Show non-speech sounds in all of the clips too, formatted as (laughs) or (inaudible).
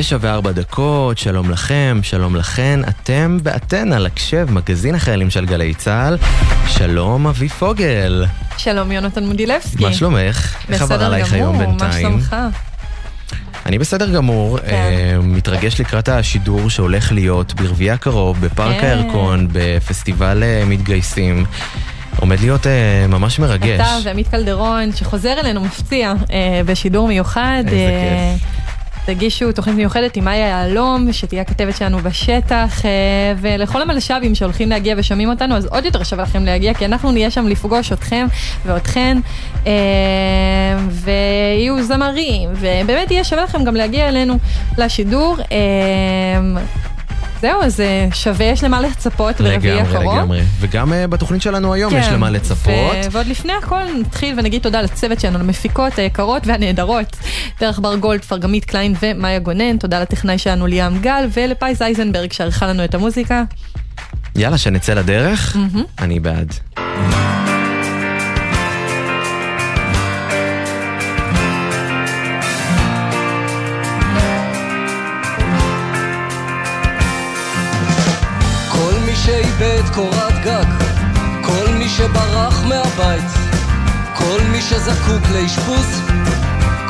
תשע וארבע דקות, שלום לכם, שלום לכן, אתם ואתן על הקשב, מגזין החיילים של גלי צה"ל. שלום אבי פוגל. שלום יונתן מודילבסקי. מה שלומך? איך עבר עלייך היום בינתיים? בסדר גמור, מה שלומך? אני בסדר גמור, כן. אה, מתרגש לקראת השידור שהולך להיות ברביעי הקרוב, בפארק כן. הירקון, בפסטיבל אה, מתגייסים. עומד להיות אה, ממש מרגש. אתה ועמית קלדרון, שחוזר אלינו מפציע אה, בשידור מיוחד. איזה אה, כיף. תגישו תוכנית מיוחדת עם מאיה יהלום, שתהיה הכתבת שלנו בשטח, אה, ולכל המלש"בים שהולכים להגיע ושומעים אותנו, אז עוד יותר שווה לכם להגיע, כי אנחנו נהיה שם לפגוש אתכם ואתכן, אה, ויהיו זמרים, ובאמת יהיה שווה לכם גם להגיע אלינו לשידור. זהו, אז אה, שווה, יש למה לצפות ברביעי לגמרי, הקרוב. לגמרי. וגם אה, בתוכנית שלנו היום יש כן, למה לצפות. ו- ועוד לפני הכל נתחיל ונגיד תודה לצוות שלנו, למפיקות היקרות והנהדרות, דרך בר גולד, פרגמית קליין ומאיה גונן, תודה לטכנאי שלנו ליאם גל ולפייס אייזנברג שערכה לנו את המוזיקה. יאללה, שנצא לדרך? אני בעד. שאיבד קורת גג, כל מי שברח מהבית, כל מי שזקוק לאשפוז,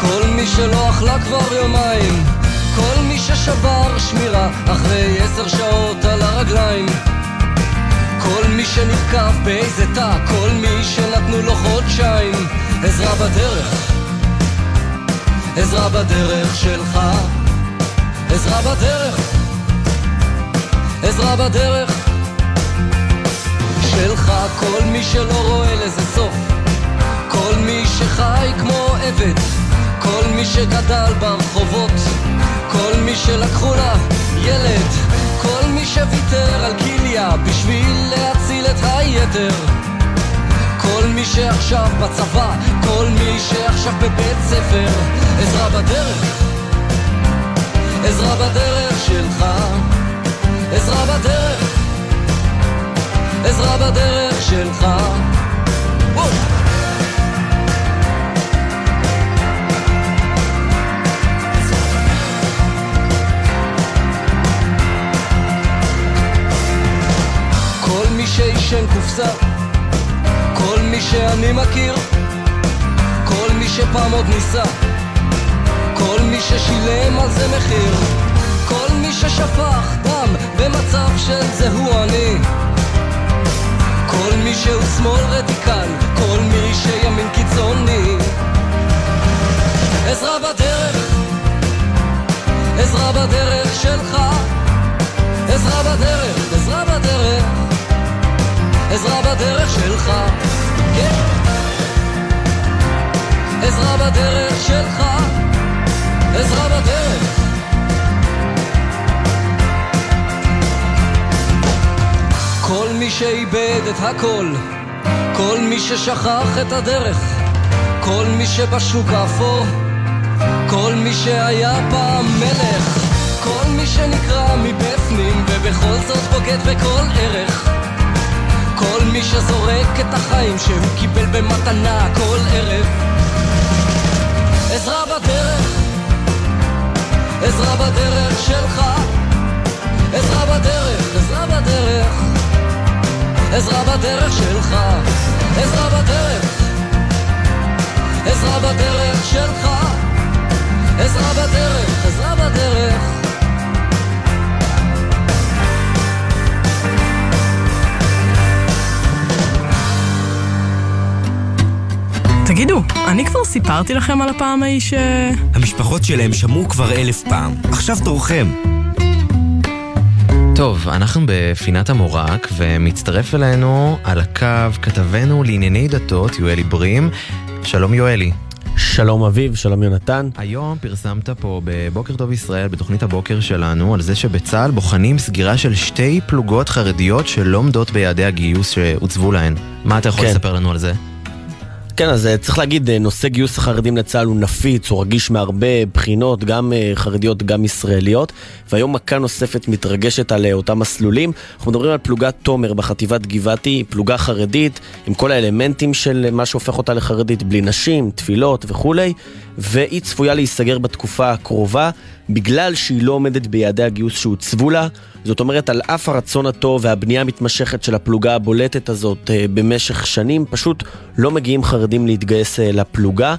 כל מי שלא אכלה כבר יומיים, כל מי ששבר שמירה אחרי עשר שעות על הרגליים, כל מי שנתקף באיזה תא, כל מי שנתנו לו חודשיים, עזרה בדרך, עזרה בדרך שלך, עזרה בדרך. עזרה בדרך שלך, כל מי שלא רואה לזה סוף, כל מי שחי כמו עבד, כל מי שגדל ברחובות, כל מי שלקחו לה ילד, כל מי שוויתר על כליה בשביל להציל את היתר. כל מי שעכשיו בצבא, כל מי שעכשיו בבית ספר, עזרה בדרך, עזרה בדרך שלך. עזרה בדרך, עזרה בדרך שלך. כל מי שעישן קופסה, כל מי שאני מכיר, כל מי שפעם עוד ניסה, כל מי ששילם על זה מחיר, כל מי ששפך דם במצב של זה הוא אני, כל מי שהוא שמאל רדיקל, כל מי שימין קיצוני. עזרה בדרך, עזרה בדרך שלך, עזרה בדרך, עזרה בדרך, עזרה בדרך שלך, כן. עזרה בדרך שלך, עזרה בדרך. שאיבד את הכל, כל מי ששכח את הדרך, כל מי שבשוק האפור, כל מי שהיה פעם מלך, כל מי שנקרע מבפנים ובכל זאת בוגד בכל ערך, כל מי שזורק את החיים שהוא קיבל במתנה כל ערב. עזרה בדרך, עזרה בדרך שלך, עזרה בדרך, עזרה בדרך. עזרה בדרך שלך, עזרה בדרך, עזרה בדרך שלך, עזרה בדרך, עזרה בדרך. תגידו, אני כבר סיפרתי לכם על הפעם ההיא ש... המשפחות שלהם שמעו כבר אלף פעם. עכשיו תורכם. טוב, אנחנו בפינת המורק, ומצטרף אלינו על הקו כתבנו לענייני דתות, יואלי ברים. שלום יואלי. שלום אביב, שלום יונתן. היום פרסמת פה בבוקר טוב ישראל, בתוכנית הבוקר שלנו, על זה שבצה"ל בוחנים סגירה של שתי פלוגות חרדיות שלא עומדות ביעדי הגיוס שהוצבו להן. מה אתה יכול כן. לספר לנו על זה? כן, אז אה, צריך להגיד, אה, נושא גיוס החרדים לצה"ל הוא נפיץ, הוא רגיש מהרבה בחינות, גם אה, חרדיות, גם ישראליות, והיום מכה נוספת מתרגשת על אותם מסלולים. אנחנו מדברים על פלוגת תומר בחטיבת גבעתי, פלוגה חרדית, עם כל האלמנטים של מה שהופך אותה לחרדית, בלי נשים, תפילות וכולי, והיא צפויה להיסגר בתקופה הקרובה, בגלל שהיא לא עומדת ביעדי הגיוס שהוצבו לה. זאת אומרת, על אף הרצון הטוב והבנייה המתמשכת של הפלוגה הבולטת הזאת במשך שנים, פשוט לא מגיעים חרדים להתגייס לפלוגה.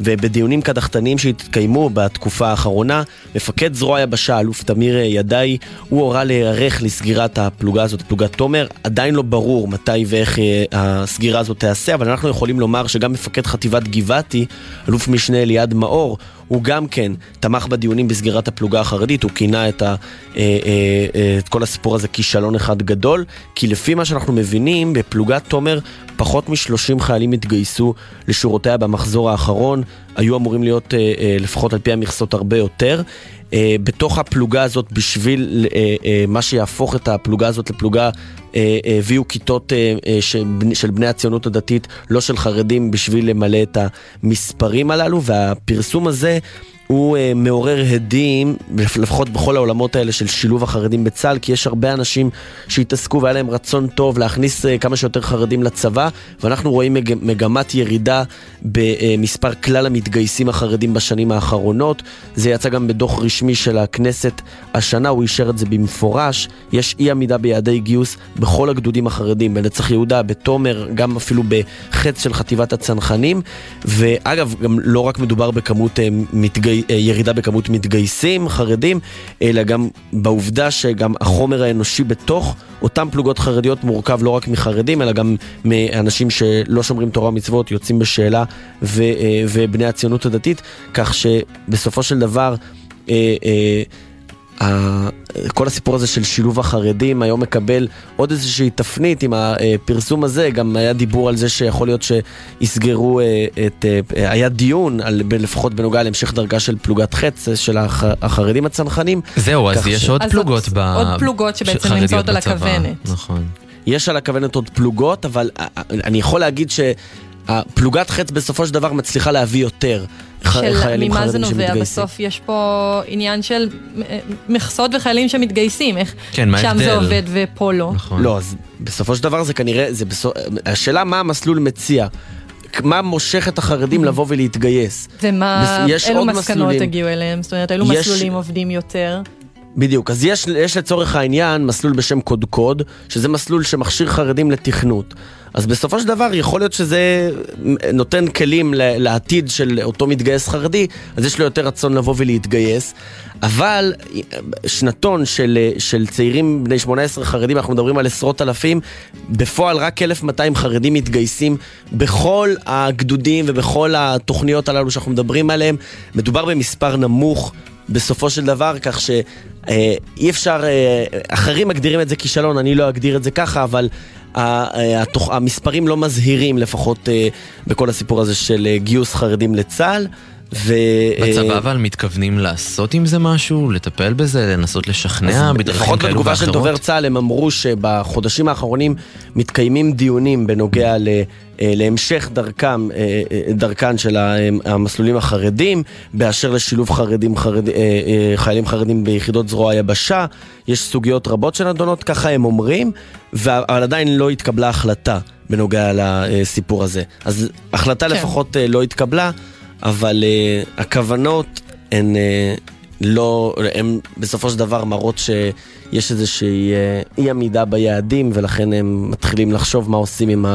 ובדיונים קדחתניים שהתקיימו בתקופה האחרונה, מפקד זרוע היבשה, אלוף תמיר ידעי, הוא הורה להיערך לסגירת הפלוגה הזאת, פלוגת תומר. עדיין לא ברור מתי ואיך הסגירה הזאת תיעשה, אבל אנחנו יכולים לומר שגם מפקד חטיבת גבעתי, אלוף משנה אליעד מאור, הוא גם כן תמך בדיונים בסגירת הפלוגה החרדית, הוא כינה את, ה, אה, אה, אה, את כל הסיפור הזה כישלון אחד גדול, כי לפי מה שאנחנו מבינים, בפלוגת תומר פחות מ-30 חיילים התגייסו לשורותיה במחזור האחרון, היו אמורים להיות לפחות על פי המכסות הרבה יותר. בתוך הפלוגה הזאת, בשביל מה שיהפוך את הפלוגה הזאת לפלוגה הביאו כיתות של בני הציונות הדתית, לא של חרדים, בשביל למלא את המספרים הללו, והפרסום הזה הוא uh, מעורר הדים, לפחות בכל העולמות האלה של שילוב החרדים בצה"ל, כי יש הרבה אנשים שהתעסקו והיה להם רצון טוב להכניס uh, כמה שיותר חרדים לצבא, ואנחנו רואים מג, מגמת ירידה במספר כלל המתגייסים החרדים בשנים האחרונות. זה יצא גם בדוח רשמי של הכנסת השנה, הוא אישר את זה במפורש. יש אי עמידה ביעדי גיוס בכל הגדודים החרדים, בנצח יהודה, בתומר, גם אפילו בחץ של חטיבת הצנחנים. ואגב, גם לא רק מדובר בכמות uh, מתגייסים, אה, ירידה בכמות מתגייסים חרדים, אלא גם בעובדה שגם החומר האנושי בתוך אותן פלוגות חרדיות מורכב לא רק מחרדים, אלא גם מאנשים שלא שומרים תורה ומצוות, יוצאים בשאלה ו, אה, ובני הציונות הדתית, כך שבסופו של דבר... אה, כל הסיפור הזה של שילוב החרדים היום מקבל עוד איזושהי תפנית עם הפרסום הזה, גם היה דיבור על זה שיכול להיות שיסגרו אה, את, אה, היה דיון על, לפחות בנוגע להמשך דרגה של פלוגת חץ של החרדים הצנחנים. זהו, אז יש ש... עוד אז פלוגות עוד, ב... עוד פלוגות שבעצם נמצאות על הכוונת. נכון. יש על הכוונת עוד פלוגות, אבל אה, אני יכול להגיד ש... הפלוגת חץ בסופו של דבר מצליחה להביא יותר חיילים חרדים שמתגייסים. ממה זה נובע? בסוף יש פה עניין של מכסות וחיילים שמתגייסים, איך כן, מה שם זה עובד ופה לא. נכון. לא, אז בסופו של דבר זה כנראה, זה בסופ... השאלה מה המסלול מציע. מה מושך את החרדים Mm-hmm. לבוא ולהתגייס. ומה, יש אילו עוד מסקנות מסלולים. הגיעו אליהם? זאת אומרת, אילו יש- מסלולים עובדים יותר? בדיוק, אז יש, יש לצורך העניין מסלול בשם קודקוד, שזה מסלול שמכשיר חרדים לתכנות. אז בסופו של דבר יכול להיות שזה נותן כלים לעתיד של אותו מתגייס חרדי, אז יש לו יותר רצון לבוא ולהתגייס. אבל שנתון של, של צעירים בני 18 חרדים, אנחנו מדברים על עשרות אלפים, בפועל רק 1,200 חרדים מתגייסים בכל הגדודים ובכל התוכניות הללו שאנחנו מדברים עליהם. מדובר במספר נמוך. בסופו של דבר, כך שאי אפשר, אה, אחרים מגדירים את זה כישלון, אני לא אגדיר את זה ככה, אבל אה, המספרים לא מזהירים לפחות אה, בכל הסיפור הזה של אה, גיוס חרדים לצה"ל. ו... בצבא אה, אבל מתכוונים לעשות עם זה משהו? לטפל בזה? לנסות לשכנע בדרכים לפחות כאלו בתגובה של ואחרות? דובר צה"ל הם אמרו שבחודשים האחרונים מתקיימים דיונים בנוגע ל... אה, להמשך דרכם, אה, דרכן של המסלולים החרדים, באשר לשילוב חרדים, חרד, חיילים חרדים ביחידות זרוע היבשה. יש סוגיות רבות שנדונות, ככה הם אומרים, אבל עדיין לא התקבלה החלטה בנוגע לסיפור הזה. אז החלטה כן. לפחות לא התקבלה, אבל אה, הכוונות הן... אה, לא, הם בסופו של דבר מראות שיש איזושהי אה, אי עמידה ביעדים ולכן הם מתחילים לחשוב מה עושים עם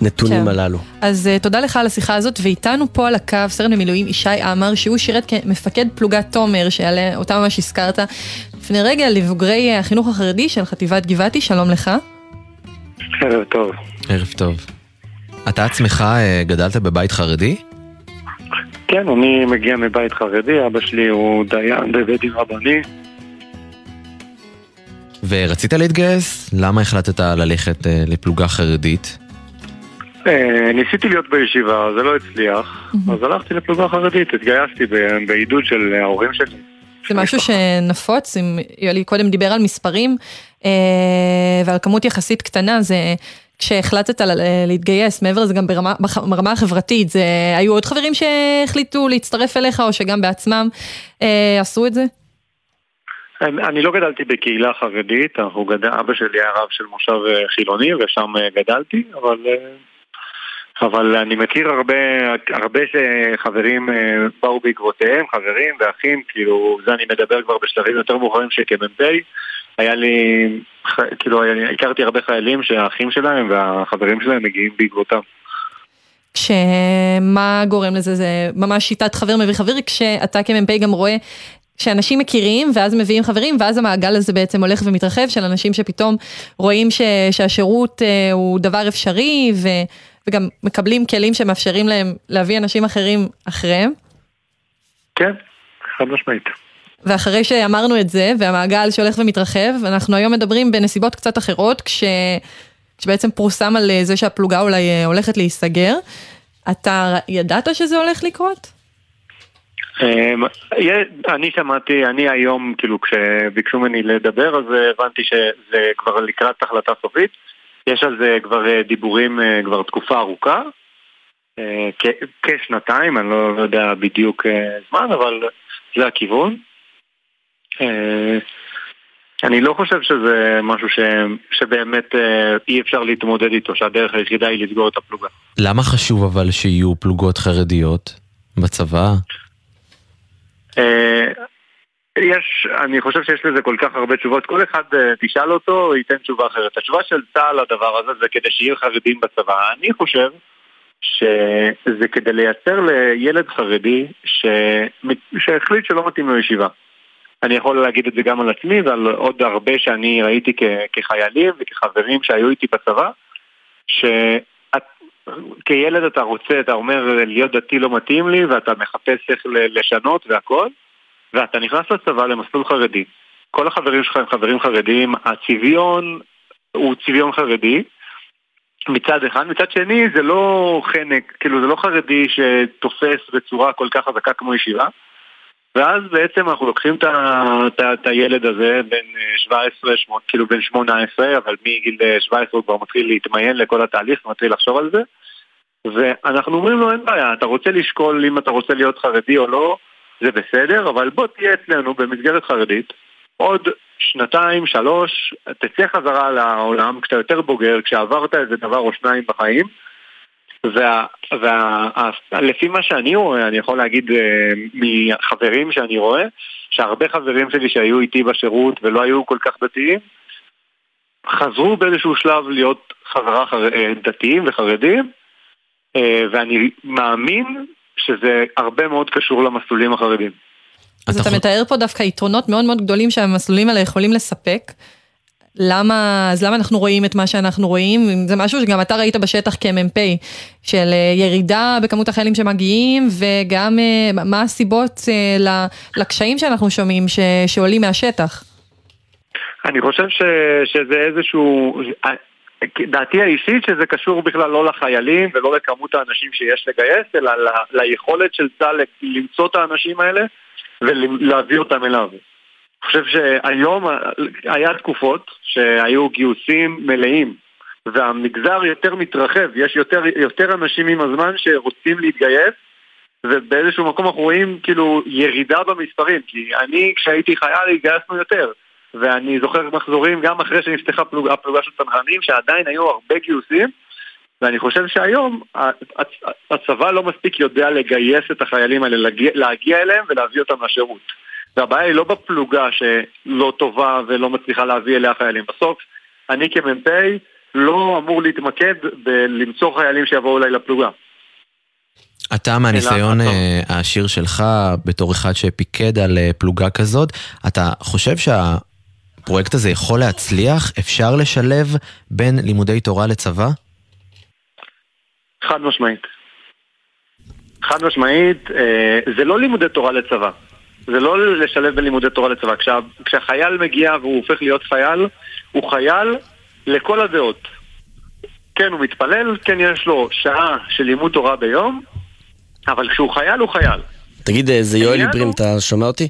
הנתונים כן. הללו. אז uh, תודה לך על השיחה הזאת, ואיתנו פה על הקו סרן במילואים ישי עמר, שהוא שירת כמפקד פלוגת תומר, שאותה ממש הזכרת לפני רגע, לבוגרי החינוך החרדי של חטיבת גבעתי, שלום לך. ערב טוב. ערב טוב. אתה עצמך גדלת בבית חרדי? כן, אני מגיע מבית חרדי, אבא שלי הוא דיין בבית דין רבני. ורצית להתגייס? למה החלטת ללכת אה, לפלוגה חרדית? אה, ניסיתי להיות בישיבה, זה לא הצליח, אז הלכתי לפלוגה חרדית, התגייסתי בעידוד של ההורים שלי. זה משהו שנפוץ, אם יולי קודם דיבר על מספרים אה, ועל כמות יחסית קטנה, זה כשהחלטת להתגייס, מעבר לזה גם ברמה, ברמה החברתית, זה, היו עוד חברים שהחליטו להצטרף אליך או שגם בעצמם אה, עשו את זה? אני, אני לא גדלתי בקהילה חרדית, גדל, אבא שלי היה רב של מושב אה, חילוני ושם אה, גדלתי, אבל, אה, אבל אני מכיר הרבה, הרבה שחברים באו בעקבותיהם, חברים ואחים, כאילו, זה אני מדבר כבר בשלבים יותר מאוחרים שכמ"פ, היה לי, כאילו, הכרתי הרבה חיילים שהאחים שלהם והחברים שלהם מגיעים בעקבותם. כשמה גורם לזה? זה ממש שיטת חבר מביא חבר, כשאתה כמ"פ גם רואה שאנשים מכירים ואז מביאים חברים ואז המעגל הזה בעצם הולך ומתרחב של אנשים שפתאום רואים ש, שהשירות אה, הוא דבר אפשרי ו, וגם מקבלים כלים שמאפשרים להם להביא אנשים אחרים אחריהם. כן, חד משמעית. ואחרי שאמרנו את זה והמעגל שהולך ומתרחב, אנחנו היום מדברים בנסיבות קצת אחרות כש, כשבעצם פורסם על זה שהפלוגה אולי אה, הולכת להיסגר. אתה ידעת שזה הולך לקרות? אמ, אני שמעתי, אני היום, כאילו כשביקשו ממני לדבר, אז הבנתי שזה כבר לקראת החלטה סופית. יש על זה כבר אה, דיבורים אה, כבר תקופה ארוכה, אה, כשנתיים, אני לא יודע בדיוק זמן, אבל זה הכיוון. אני לא חושב שזה משהו ש... שבאמת אי אפשר להתמודד איתו, שהדרך היחידה היא לסגור את הפלוגה. למה חשוב אבל שיהיו פלוגות חרדיות בצבא? אה, יש, אני חושב שיש לזה כל כך הרבה תשובות, כל אחד אה, תשאל אותו, ייתן תשובה אחרת. התשובה של צה"ל לדבר הזה זה כדי שיהיו חרדים בצבא. אני חושב שזה כדי לייצר לילד חרדי ש... שהחליט שלא מתאים לו ישיבה. אני יכול להגיד את זה גם על עצמי ועל עוד הרבה שאני ראיתי כ... כחיילים וכחברים שהיו איתי בצבא, כילד אתה רוצה, אתה אומר להיות דתי לא מתאים לי ואתה מחפש איך לשנות והכל ואתה נכנס לצבא למסלול חרדי. כל החברים שלך הם חברים חרדים, הצביון הוא צביון חרדי מצד אחד, מצד שני זה לא חנק, כאילו זה לא חרדי שתופס בצורה כל כך חזקה כמו ישיבה ואז בעצם אנחנו לוקחים את הילד הזה בן 17, אה, שמונה, כאילו בן 18, אבל מגיל 17 הוא כבר מתחיל להתמיין לכל התהליך, מתחיל לחשוב על זה. ואנחנו אומרים לו אין בעיה, אתה רוצה לשקול אם אתה רוצה להיות חרדי או לא, זה בסדר, אבל בוא תהיה אצלנו במסגרת חרדית עוד שנתיים, שלוש, תצא חזרה לעולם כשאתה יותר בוגר, כשעברת איזה דבר או שניים בחיים ולפי מה שאני רואה, אני יכול להגיד אה, מחברים שאני רואה, שהרבה חברים שלי שהיו איתי בשירות ולא היו כל כך דתיים, חזרו באיזשהו שלב להיות חזרה חר... אה, דתיים וחרדים, אה, ואני מאמין שזה הרבה מאוד קשור למסלולים החרדים. אז אתה מתאר פה דווקא יתרונות מאוד מאוד גדולים שהמסלולים האלה יכולים לספק. למה, אז למה אנחנו רואים את מה שאנחנו רואים? זה משהו שגם אתה ראית בשטח כמ"פ, של אה, ירידה בכמות החיילים שמגיעים, וגם אה, מה הסיבות לקשיים שאנחנו שומעים ש, שעולים מהשטח. אני חושב ש, שזה איזשהו, דעתי האישית שזה קשור בכלל לא לחיילים ולא לכמות האנשים שיש לגייס, אלא ל, ליכולת של צה"ל למצוא את האנשים האלה ולהביא אותם אליו. אני חושב שהיום היה תקופות שהיו גיוסים מלאים והמגזר יותר מתרחב, יש יותר, יותר אנשים עם הזמן שרוצים להתגייס ובאיזשהו מקום אנחנו רואים כאילו ירידה במספרים כי אני כשהייתי חייל התגייסנו יותר ואני זוכר מחזורים גם אחרי שנפתחה פלוג, הפלוגה של צנחנים שעדיין היו הרבה גיוסים ואני חושב שהיום הצבא לא מספיק יודע לגייס את החיילים האלה, להגיע אליהם ולהביא אותם לשירות. והבעיה היא לא בפלוגה שלא טובה ולא מצליחה להביא אליה חיילים. בסוף, אני כמ"פ לא אמור להתמקד בלמצוא חיילים שיבואו אליי לפלוגה. אתה מהניסיון אה, העשיר שלך, בתור אחד שפיקד על אה, פלוגה כזאת, אתה חושב שהפרויקט הזה יכול להצליח? אפשר לשלב בין לימודי תורה לצבא? חד משמעית. חד משמעית, אה, זה לא לימודי תורה לצבא. זה לא לשלב בין לימודי תורה לצבא. כשה, כשהחייל מגיע והוא הופך להיות חייל, הוא חייל לכל הדעות. כן, הוא מתפלל, כן, יש לו שעה של לימוד תורה ביום, אבל כשהוא חייל, הוא חייל. תגיד, אה, זה יואל איברין, אתה שומע אותי?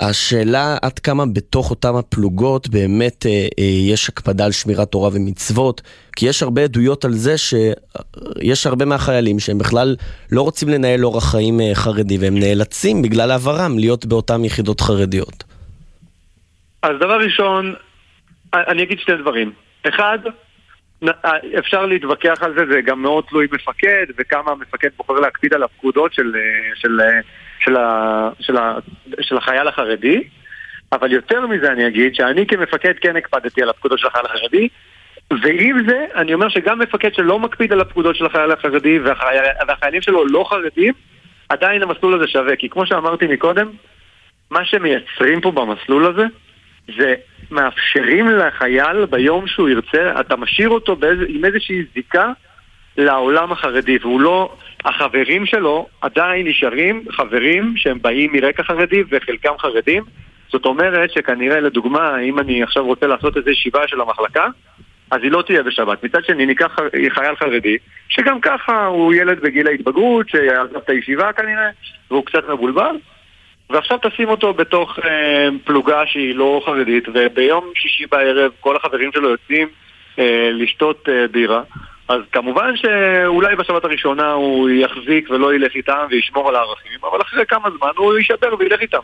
השאלה עד כמה בתוך אותם הפלוגות באמת אה, אה, יש הקפדה על שמירת תורה ומצוות, כי יש הרבה עדויות על זה שיש הרבה מהחיילים שהם בכלל לא רוצים לנהל אורח חיים אה, חרדי, והם נאלצים בגלל עברם להיות באותן יחידות חרדיות. אז דבר ראשון, אני אגיד שתי דברים. אחד, אפשר להתווכח על זה, זה גם מאוד תלוי מפקד, וכמה המפקד בוחר להקפיד על הפקודות של, של, של, ה, של, ה, של החייל החרדי, אבל יותר מזה אני אגיד שאני כמפקד כן הקפדתי על הפקודות של החייל החרדי, ועם זה אני אומר שגם מפקד שלא מקפיד על הפקודות של החייל החרדי והחייל, והחיילים שלו לא חרדים, עדיין המסלול הזה שווה, כי כמו שאמרתי מקודם, מה שמייצרים פה במסלול הזה זה מאפשרים לחייל ביום שהוא ירצה, אתה משאיר אותו באיז, עם איזושהי זיקה לעולם החרדי, והוא לא... החברים שלו עדיין נשארים חברים שהם באים מרקע חרדי וחלקם חרדים. זאת אומרת שכנראה, לדוגמה, אם אני עכשיו רוצה לעשות איזו ישיבה של המחלקה, אז היא לא תהיה בשבת. מצד שני, ניקח חייל חרדי, שגם ככה הוא ילד בגיל ההתבגרות, שעזב את הישיבה כנראה, והוא קצת מבולבל, ועכשיו תשים אותו בתוך אה, פלוגה שהיא לא חרדית, וביום שישי בערב כל החברים שלו יוצאים אה, לשתות אה, בירה. אז כמובן שאולי בשבת הראשונה הוא יחזיק ולא ילך איתם וישמור על הערכים, אבל אחרי כמה זמן הוא יישבר וילך איתם.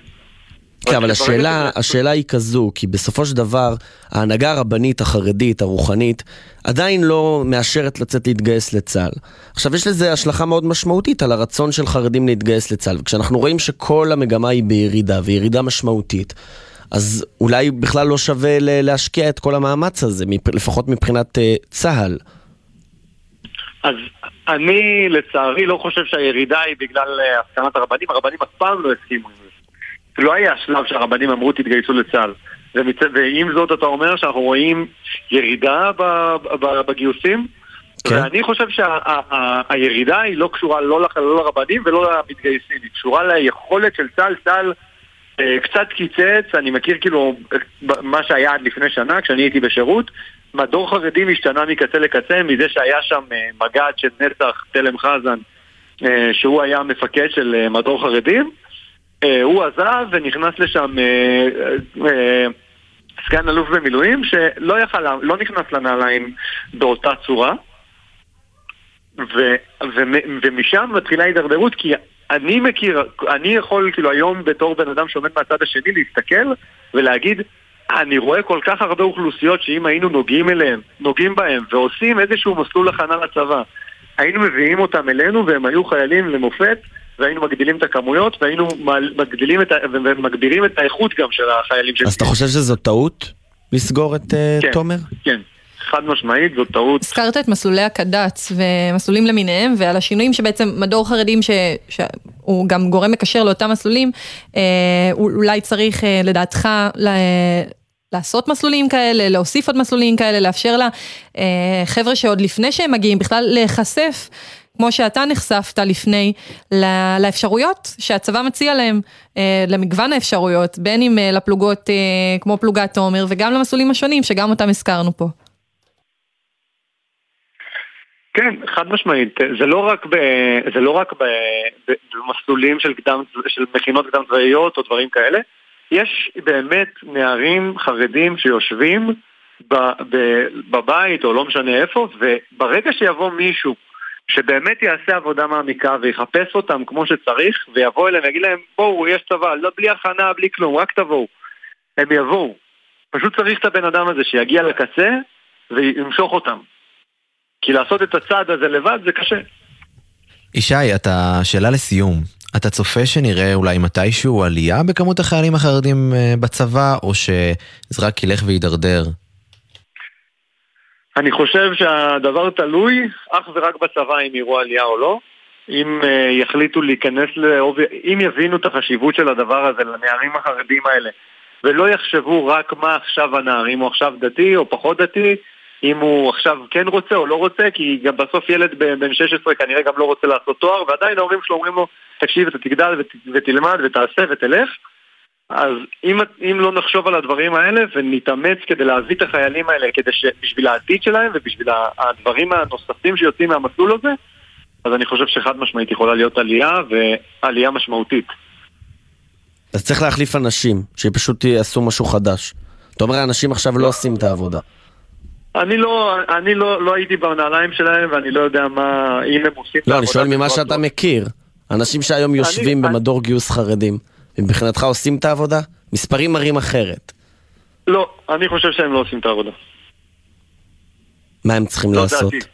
כן, אבל השאלה, השאלה היא כזו, כי בסופו של דבר, ההנהגה הרבנית, החרדית, הרוחנית, עדיין לא מאשרת לצאת להתגייס לצה"ל. עכשיו, יש לזה השלכה מאוד משמעותית על הרצון של חרדים להתגייס לצה"ל. וכשאנחנו רואים שכל המגמה היא בירידה, וירידה משמעותית, אז אולי בכלל לא שווה להשקיע את כל המאמץ הזה, לפחות מבחינת uh, צה"ל. אז אני לצערי לא חושב שהירידה היא בגלל אה, הסכמת הרבנים, הרבנים אף פעם לא הסכימו עם זה. לא היה השלב שהרבנים אמרו תתגייסו לצה"ל. ועם זאת אתה אומר שאנחנו רואים ירידה בגיוסים, כן. ואני חושב שהירידה שה, היא לא קשורה לא, לא לרבנים ולא למתגייסים, היא קשורה ליכולת של צה"ל, צה"ל קצת קיצץ, אני מכיר כאילו מה שהיה עד לפני שנה כשאני הייתי בשירות, מדור חרדים השתנה מקצה לקצה, מזה שהיה שם אה, מג"ד של נצח, תלם חזן, אה, שהוא היה מפקד של אה, מדור חרדים. הוא עזב ונכנס לשם סגן אלוף במילואים, שלא יכל, לא נכנס לנעליים באותה צורה. ו, ו, ומשם מתחילה הידרדרות, כי אני מכיר, אני יכול כאילו היום בתור בן אדם שעומד מהצד השני להסתכל ולהגיד אני רואה כל כך הרבה אוכלוסיות שאם היינו נוגעים אליהם, נוגעים בהם, ועושים איזשהו מסלול הכנה לצבא, היינו מביאים אותם אלינו והם היו חיילים למופת, והיינו מגדילים את הכמויות, והיינו מגדילים את ה... ומגבירים את האיכות גם של החיילים אז אתה חושב שזו טעות לסגור את uh, כן, תומר? כן. חד משמעית, זו טעות. הזכרת את מסלולי הקד"צ ומסלולים למיניהם, ועל השינויים שבעצם מדור חרדים, ש... שהוא גם גורם מקשר לאותם מסלולים, אה, אולי צריך אה, לדעתך לעשות מסלולים כאלה, להוסיף עוד מסלולים כאלה, לאפשר לחבר'ה אה, שעוד לפני שהם מגיעים בכלל להיחשף, כמו שאתה נחשפת לפני, לאפשרויות שהצבא מציע להם, אה, למגוון האפשרויות, בין אם אה, לפלוגות כמו פלוגת תומר וגם למסלולים השונים שגם אותם הזכרנו פה. כן, חד משמעית. זה לא רק, ב, זה לא רק ב, במסלולים של, קדם, של מכינות קדם צבאיות או דברים כאלה, יש באמת נערים חרדים שיושבים בבית או לא משנה איפה, וברגע שיבוא מישהו שבאמת יעשה עבודה מעמיקה ויחפש אותם כמו שצריך, ויבוא אליהם ויגיד להם, בואו, יש צבא, לא, בלי הכנה, בלי כלום, רק תבואו. הם יבואו. פשוט צריך את הבן אדם הזה שיגיע לקצה וימשוך אותם. כי לעשות את הצעד הזה לבד זה קשה. ישי, אתה, שאלה לסיום. אתה צופה שנראה אולי מתישהו עלייה בכמות החיילים החרדים אה, בצבא, או שזה רק ילך וידרדר? אני חושב שהדבר תלוי אך ורק בצבא אם יראו עלייה או לא. אם uh, יחליטו להיכנס לעובי... אם יבינו את החשיבות של הדבר הזה לנערים החרדים האלה, ולא יחשבו רק מה עכשיו הנערים, או עכשיו דתי או פחות דתי, אם הוא עכשיו כן רוצה או לא רוצה, כי גם בסוף ילד בן 16 כנראה גם לא רוצה לעשות תואר, ועדיין ההורים שלו אומרים לו, תקשיב, אתה תגדל ות, ותלמד ותעשה ותלך. אז אם, אם לא נחשוב על הדברים האלה ונתאמץ כדי להביא את החיילים האלה, כדי שבשביל העתיד שלהם ובשביל הדברים הנוספים שיוצאים מהמסלול הזה, אז אני חושב שחד משמעית יכולה להיות עלייה ועלייה משמעותית. אז צריך להחליף אנשים, שפשוט יעשו משהו חדש. אתה אומר, האנשים עכשיו לא עושים את העבודה. אני לא, אני לא, לא הייתי בנעליים שלהם ואני לא יודע מה, אם הם עושים לא, אני שואל ממה שאתה טובה. מכיר. אנשים שהיום יושבים אני- במדור גיוס חרדים, מבחינתך עושים את העבודה? מספרים מראים אחרת. לא, אני חושב שהם לא עושים את העבודה. מה הם צריכים לא לעשות? דעתי.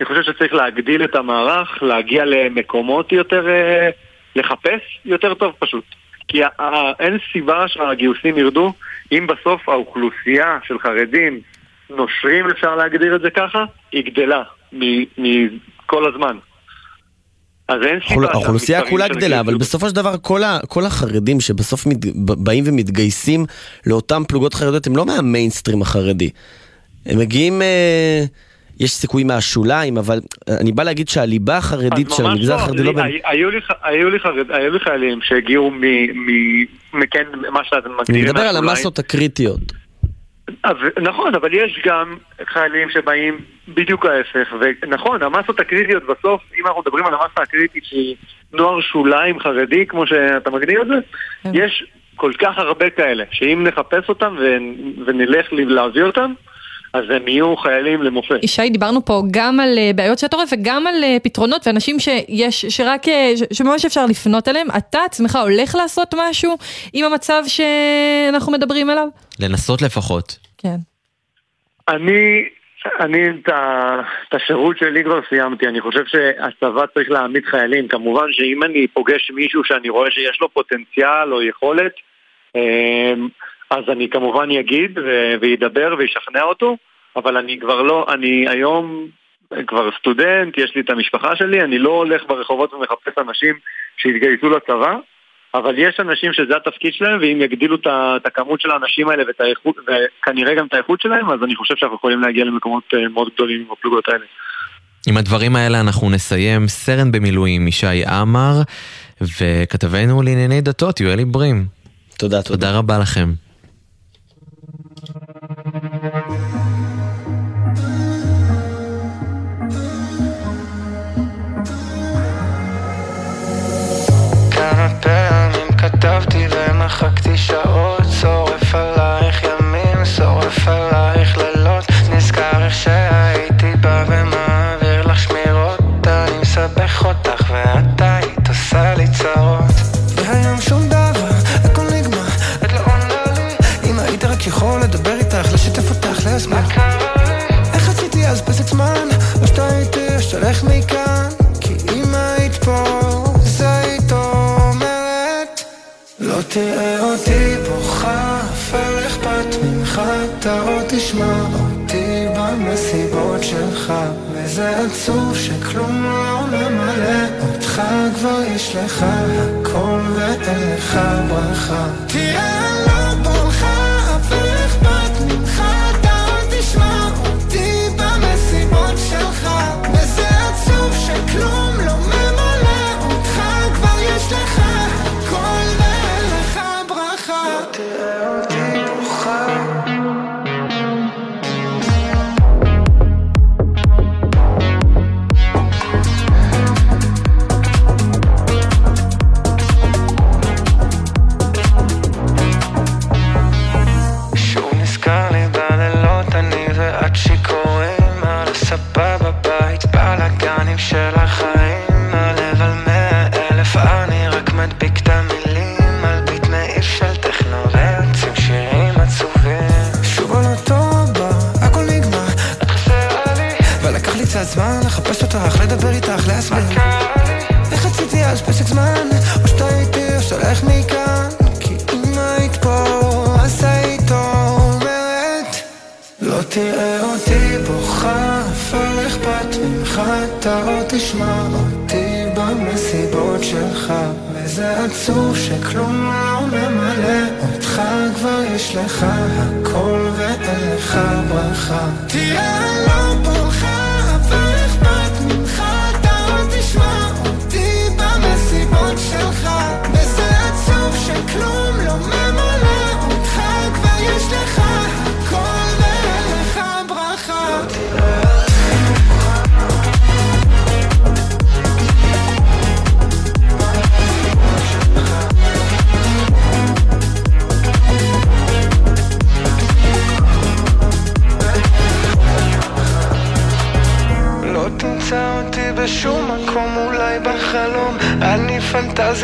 אני חושב שצריך להגדיל את המערך, להגיע למקומות יותר, אה, לחפש יותר טוב פשוט. כי אין סיבה שהגיוסים ירדו אם בסוף האוכלוסייה של חרדים נושרים, אפשר להגדיר את זה ככה, היא גדלה מכל הזמן. אז אין סיבה האוכלוסייה כולה גדלה, אבל בסופו של דבר כל, ה, כל החרדים שבסוף מת, באים ומתגייסים לאותן פלוגות חרדיות הם לא מהמיינסטרים החרדי. הם מגיעים, אה, יש סיכויים מהשוליים, אבל אני בא להגיד שהליבה החרדית של המגזר לא, החרדי לא... בין- הי- היו לי היו לי חרד- היו לי חיילים שהגיעו מ... מ- מכן, מה שאתם אני מגדירים מדבר על. המסות הקריטיות. נכון, אבל יש גם חיילים שבאים בדיוק ההפך, ונכון, המסות הקריטיות בסוף, אם אנחנו מדברים על המסה הקריטית שהיא נוער שוליים חרדי, כמו שאתה מגדיר את זה, כן. יש כל כך הרבה כאלה, שאם נחפש אותם ונלך להביא אותם, אז הם יהיו חיילים למופת. ישי, דיברנו פה גם על אה, בעיות שאת עורף וגם על אה, פתרונות ואנשים שיש, שרק, אה, שממש אפשר לפנות אליהם. אתה עצמך הולך לעשות משהו עם המצב שאנחנו מדברים עליו? לנסות לפחות. כן. אני, אני את ה- את השירות שלי כבר סיימתי, אני חושב שהצבא צריך להעמיד חיילים, כמובן שאם אני פוגש מישהו שאני רואה שיש לו פוטנציאל או יכולת, אז אני כמובן אגיד וידבר וישכנע אותו, אבל אני כבר לא, אני היום כבר סטודנט, יש לי את המשפחה שלי, אני לא הולך ברחובות ומחפש אנשים שהתגייסו לצבא, אבל יש אנשים שזה התפקיד שלהם, ואם יגדילו את הכמות של האנשים האלה ואת האיכות, וכנראה גם את האיכות שלהם, אז אני חושב שאנחנו יכולים להגיע למקומות אה, מאוד גדולים עם הפלוגות האלה. עם הדברים האלה אנחנו נסיים. סרן במילואים ישי עמר, וכתבנו לענייני דתות יואלי ברים. תודה, תודה. תודה רבה לכם. כמה פעמים כתבתי ומחקתי שעות שורף עלייך ימים, שורף עלייך לילות. נזכר איך שהייתי בא ומעביר לך שמירות. אני מסבך אותך ואת היית עושה לי צרות. והיום שום דבר, הכל נגמר, את לא עונה לי. אם היית רק יכול לדבר איתך, לשתף אותך, להסביר. איך רציתי אז פסק זמן, או שאתה איתי או מכאן תראה אותי בוכה, אפל אכפת ממך, אתה עוד תשמע אותי במסיבות שלך. וזה עצוב שכלום לא ממלא אותך כבר יש לך הכל ואין לך ברכה. תראה תשמע אותי במסיבות שלך וזה עצוב שכלום לא ממלא אותך כבר יש לך הכל ואין לך ברכה. תראה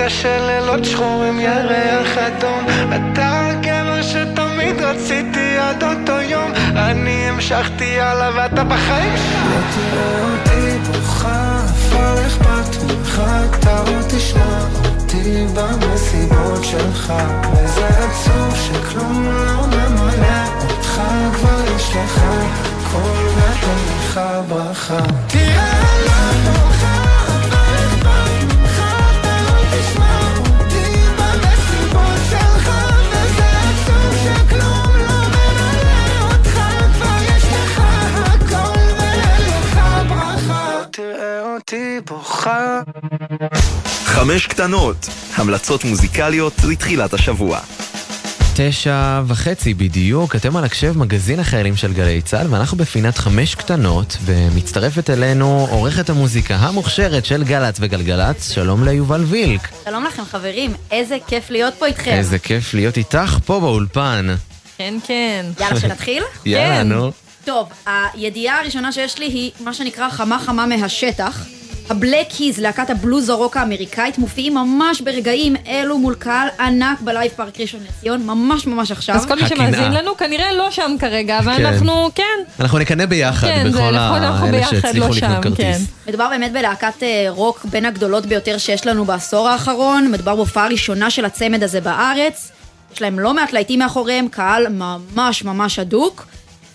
פנטזיה של חמש קטנות, המלצות מוזיקליות לתחילת השבוע. תשע וחצי בדיוק, אתם על הקשב מגזין החיילים של גלי צה"ל ואנחנו בפינת חמש קטנות ומצטרפת אלינו עורכת המוזיקה המוכשרת של גל"צ וגלגלצ, שלום ליובל וילק. שלום לכם חברים, איזה כיף להיות פה איתכם. איזה כיף להיות איתך פה באולפן. כן, כן. יאללה, שנתחיל? (laughs) יאללה, כן. נו. טוב, הידיעה הראשונה שיש לי היא מה שנקרא חמה חמה מהשטח. הבלק קיז, להקת הבלוז הרוק האמריקאית, מופיעים ממש ברגעים אלו מול קהל ענק ב live park ראשון לציון, ממש ממש עכשיו. אז כל מי. שמאזין לנו כנראה לא שם כרגע, ואנחנו, כן. אנחנו נקנא ביחד כן, בכל נכון, אנחנו האלה ביחד, שהצליחו לא לקנות שם, כרטיס. כן. מדובר באמת בלהקת אה, רוק בין הגדולות ביותר שיש לנו בעשור האחרון, מדובר בהופעה ראשונה של הצמד הזה בארץ, יש להם לא מעט להיטים מאחוריהם, קהל ממש ממש הדוק,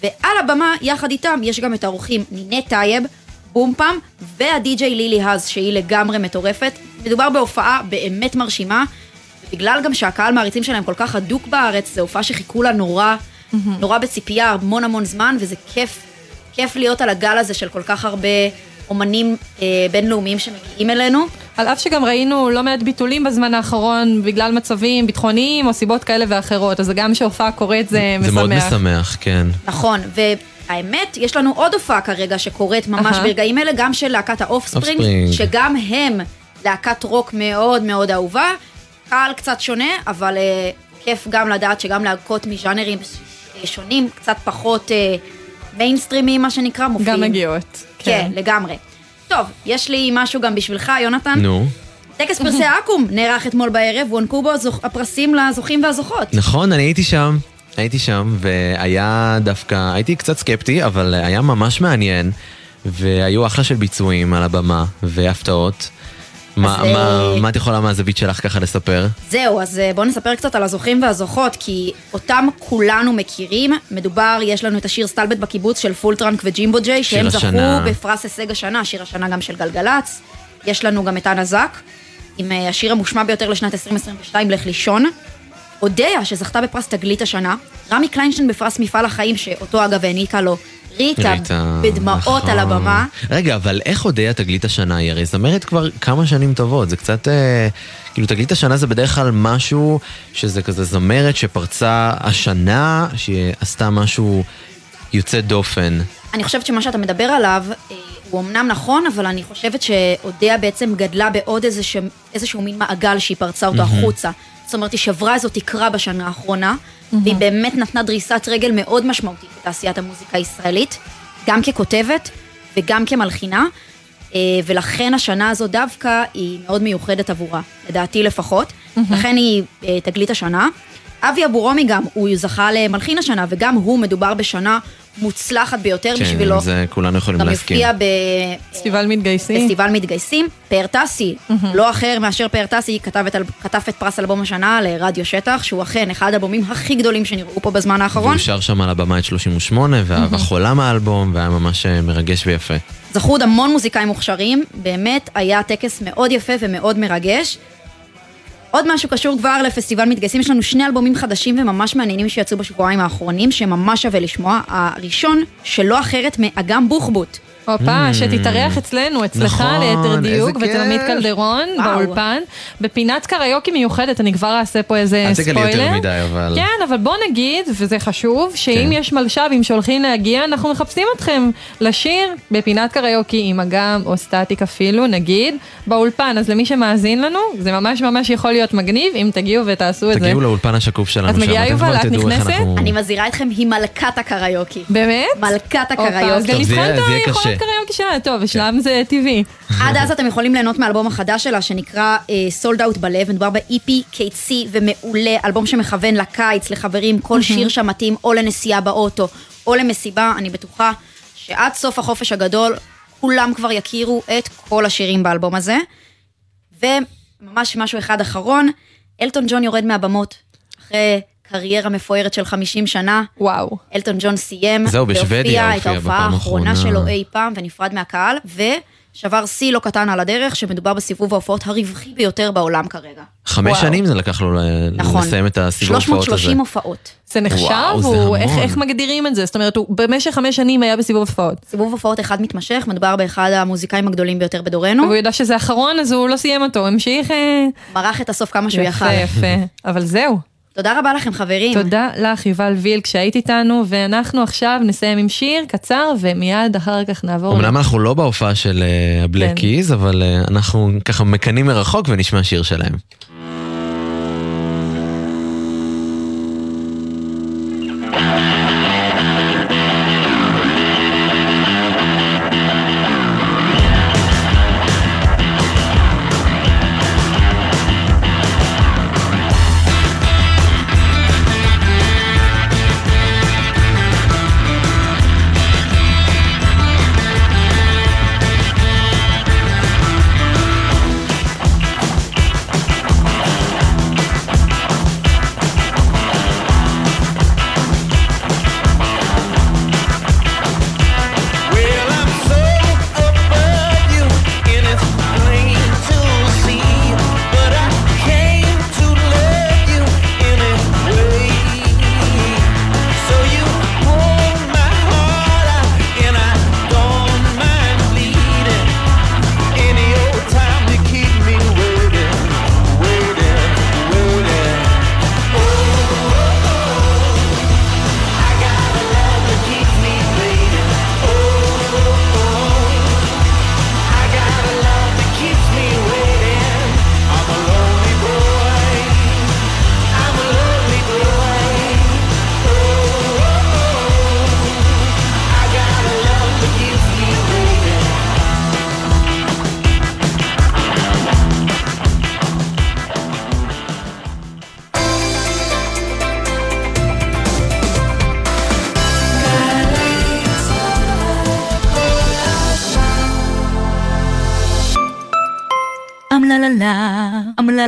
ועל הבמה, יחד איתם, יש גם את האורחים נינט טייב, בומפם, והדי-ג'יי לילי הז, שהיא לגמרי מטורפת. מדובר בהופעה באמת מרשימה, ובגלל גם שהקהל מעריצים שלהם כל כך הדוק בארץ, זו הופעה שחיכו לה נורא, נורא בציפייה המון המון זמן, וזה כיף, כיף להיות על הגל הזה של כל כך הרבה אומנים אה, בינלאומיים שמגיעים אלינו. על אף שגם ראינו לא מעט ביטולים בזמן האחרון בגלל מצבים ביטחוניים או סיבות כאלה ואחרות, אז גם שהופעה קורית זה משמח. זה מאוד משמח, כן. נכון, והאמת, יש לנו עוד הופעה כרגע שקורית ממש אהה. ברגעים אלה, גם של להקת האופספרינג, אופספרינג. שגם הם להקת רוק מאוד מאוד אהובה. קהל קצת שונה, אבל אה, כיף גם לדעת שגם להקות מז'אנרים אה, שונים, קצת פחות אה, מיינסטרימי, מה שנקרא, מופיעים. גם מגיעות. כן, לגמרי. טוב, יש לי משהו גם בשבילך, יונתן. נו. טקס פרסי האקו"ם נערך אתמול בערב, הוענקו בו הפרסים לזוכים והזוכות. נכון, אני הייתי שם. הייתי שם, והיה דווקא, הייתי קצת סקפטי, אבל היה ממש מעניין, והיו אחלה של ביצועים על הבמה, והפתעות. מה, אז, מה, אה, מה את יכולה מהזווית שלך ככה לספר? זהו, אז אה, בואו נספר קצת על הזוכים והזוכות, כי אותם כולנו מכירים. מדובר, יש לנו את השיר סטלבט בקיבוץ של פולטרנק וג'ימבו ג'יי, שהם זכו השנה. בפרס הישג השנה, שיר השנה גם של גלגלצ. יש לנו גם את אנה זק, עם אה, השיר המושמע ביותר לשנת 2022, לך לישון. אודיה, שזכתה בפרס תגלית השנה. רמי קליינשטיין בפרס מפעל החיים, שאותו אגב העניקה לו ריטה, ריטה, בדמעות נכון. על הבמה. רגע, אבל איך אודיה תגלית השנה? היא הרי זמרת כבר כמה שנים טובות, זה קצת... אה, כאילו, תגלית השנה זה בדרך כלל משהו שזה כזה זמרת שפרצה השנה, שהיא עשתה משהו יוצא דופן. אני חושבת שמה שאתה מדבר עליו אה, הוא אמנם נכון, אבל אני חושבת שאודיה בעצם גדלה בעוד איזשהו, איזשהו מין מעגל שהיא פרצה אותו מהמם. החוצה. זאת אומרת, היא שברה איזו תקרה בשנה האחרונה, והיא באמת נתנה דריסת רגל מאוד משמעותית בתעשיית המוזיקה הישראלית, גם ככותבת וגם כמלחינה, אה, ולכן השנה הזו דווקא היא מאוד מיוחדת עבורה, לדעתי לפחות. לכן היא אה, תגלית השנה. אבי אבורומי גם, הוא זכה למלחין השנה, וגם הוא מדובר בשנה מוצלחת ביותר בשבילו. כן, זה כולנו יכולים גם להסכים. יופיע פסטיבל מתגייסים. בפסטיבל מתגייסים. פאר טסי, לא אחר מאשר פאר טסי, כתב את, כתב את פרס אלבום השנה לרדיו שטח, שהוא אכן אחד האלבומים הכי גדולים שנראו פה בזמן האחרון. והוא שר שם על הבמה את 38, ואהבה חולה מהאלבום, והיה ממש אה, מרגש ויפה. זכו עוד המון מוזיקאים מוכשרים, באמת היה טקס מאוד יפה ומאוד מרגש. עוד משהו קשור כבר לפסטיבל מתגייסים, יש לנו שני אלבומים חדשים וממש מעניינים שיצאו בשבועיים האחרונים, שממש שווה לשמוע. הראשון, שלא אחרת מאגם בוחבוט. הופה, שתתארח אצלנו, אצלך נכון, ליתר דיוק, כיף. אצל עמית קלדרון, וואו. באולפן, בפינת קריוקי מיוחדת, אני כבר אעשה פה איזה אל ספוילר. תגלי יותר מדי, אבל... כן, אבל בוא נגיד, וזה חשוב, שאם כן. יש מלש"בים שהולכים להגיע, אנחנו מחפשים אתכם לשיר בפינת קריוקי עם אגם או סטטיק אפילו, נגיד, באולפן. אז למי שמאזין לנו, זה ממש ממש יכול להיות מגניב, אם תגיעו ותעשו את זה. תגיעו לאולפן השקוף שלנו את שם, מגיעה, יובל? את נכנסת? אנחנו... אני מזהירה אתכם, היא מלכת הקריוקי. באמת? מלכת הקריוקי. טוב, זה יהיה- קשה. קריוקי שלה, טוב, בשלב זה טבעי. עד אז אתם יכולים ליהנות מהאלבום החדש שלה שנקרא סולד אאוט בלב, מדובר ב-EP קיצי ומעולה, אלבום שמכוון לקיץ, לחברים, כל שיר שם מתאים או לנסיעה באוטו או למסיבה, אני בטוחה שעד סוף החופש הגדול כולם כבר יכירו את כל השירים באלבום הזה. וממש משהו אחד אחרון, אלטון ג'ון יורד מהבמות אחרי קריירה מפוארת של 50 שנה. וואו. אלטון ג'ון סיים, זהו, בשוודיה הופיע את ההופעה האחרונה. שלו אי פעם ונפרד מהקהל, ושבר שיא לא קטן על הדרך, שמדובר בסיבוב ההופעות הרווחי ביותר בעולם כרגע. חמש וואו. שנים זה לקח לו ל- נכון. לסיים את הסיבוב ההופעות הזה. 330 הופעות. זה נחשב? וואו, זה הוא- איך- המון. איך מגדירים את זה? זאת אומרת, הוא במשך חמש שנים היה בסיבוב הופעות. סיבוב הופעות אחד מתמשך, מדובר באחד המוזיקאים הגדולים ביותר בדורנו. והוא ידע שזה אחרון, אז הוא לא סיים אותו, הוא המשיך... אה, מרח את הסוף כמה שהוא יפה, יכל. יפה. אבל זהו. תודה רבה לכם חברים. תודה לך, יובל וילק, שהיית איתנו, ואנחנו עכשיו נסיים עם שיר קצר, ומיד אחר כך נעבור... אמנם אנחנו לא בהופעה של אה, הבלק כן. קיז, אבל אה, אנחנו ככה מקנאים מרחוק ונשמע שיר שלהם.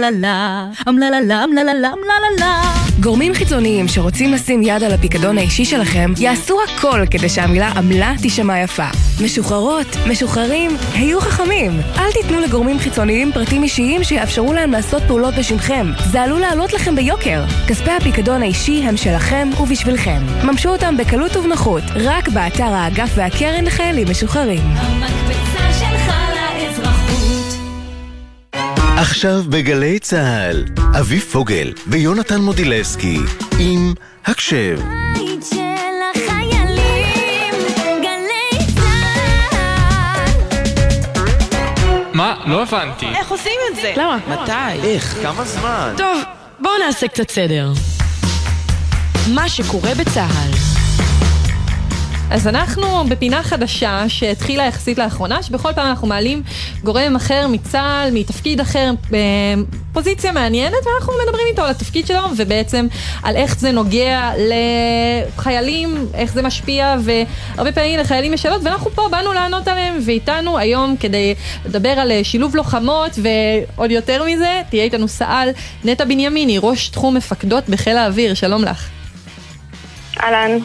אמללה, אמללה, אמללה, אמללה. גורמים חיצוניים שרוצים לשים יד על הפיקדון האישי שלכם, יעשו הכל כדי שהמילה עמלה תישמע יפה. משוחררות, משוחררים, היו חכמים. אל תיתנו לגורמים חיצוניים פרטים אישיים שיאפשרו להם לעשות פעולות בשמכם. זה עלול לעלות לכם ביוקר. כספי הפיקדון האישי הם שלכם ובשבילכם. ממשו אותם בקלות ובנוחות, רק באתר האגף והקרן לחיילים משוחררים. המקפצה עכשיו בגלי צה"ל, אביב פוגל ויונתן מודילסקי עם הקשב. בית של החיילים, גלי צה"ל. מה? לא הבנתי. איך עושים את זה? למה? מתי? איך? כמה זמן? טוב, בואו נעשה קצת סדר. מה שקורה בצה"ל. אז אנחנו בפינה חדשה שהתחילה יחסית לאחרונה, שבכל פעם אנחנו מעלים גורם אחר מצה"ל, מתפקיד אחר, אה, פוזיציה מעניינת, ואנחנו מדברים איתו על התפקיד שלו, ובעצם על איך זה נוגע לחיילים, איך זה משפיע, והרבה פעמים לחיילים יש שאלות, ואנחנו פה באנו לענות עליהם, ואיתנו היום כדי לדבר על אה, שילוב לוחמות, ועוד יותר מזה, תהיה איתנו סא"ל נטע בנימיני, ראש תחום מפקדות בחיל האוויר, שלום לך. אהלן.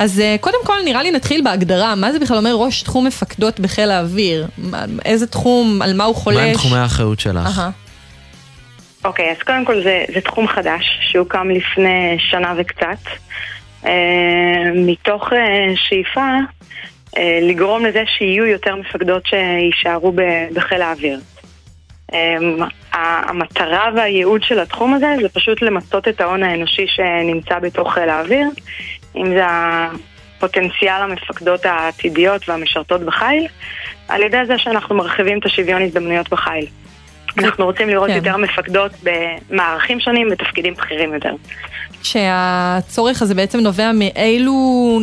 אז אה, קודם כל נראה לי נתחיל בהגדרה, מה זה בכלל אומר ראש תחום מפקדות בחיל האוויר? מה- איזה תחום, על מה הוא חולש? מהם תחומי האחריות שלך? אוקיי, אז קודם כל זה, זה תחום חדש שהוקם לפני שנה וקצת, אה, מתוך אה, שאיפה לגרום לזה שיהיו יותר מפקדות שיישארו ב- בחיל האוויר. המטרה והייעוד של התחום הזה זה פשוט למצות את ההון האנושי שנמצא בתוך חיל האוויר, אם זה הפוטנציאל המפקדות העתידיות והמשרתות בחיל, על ידי זה שאנחנו מרחיבים את השוויון הזדמנויות בחיל. אנחנו רוצים לראות כן. יותר מפקדות במערכים שונים, בתפקידים בכירים יותר. שהצורך הזה בעצם נובע מאילו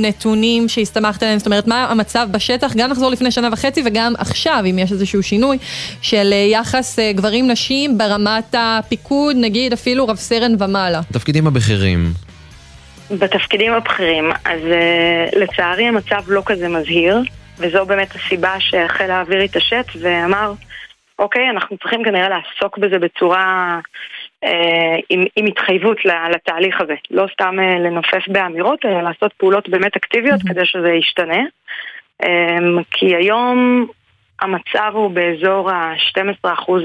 נתונים שהסתמכת עליהם, זאת אומרת, מה המצב בשטח, גם נחזור לפני שנה וחצי וגם עכשיו, אם יש איזשהו שינוי, של אה, יחס אה, גברים-נשים ברמת הפיקוד, נגיד אפילו רב סרן ומעלה. התפקידים הבכירים. בתפקידים הבכירים, אז uh, לצערי המצב לא כזה מזהיר, וזו באמת הסיבה שחיל האוויר התעשת ואמר, אוקיי, אנחנו צריכים כנראה לעסוק בזה בצורה, uh, עם, עם התחייבות לתהליך הזה. לא סתם uh, לנופף באמירות, אלא לעשות פעולות באמת אקטיביות כדי שזה ישתנה. Um, כי היום המצב הוא באזור ה-12 אחוז,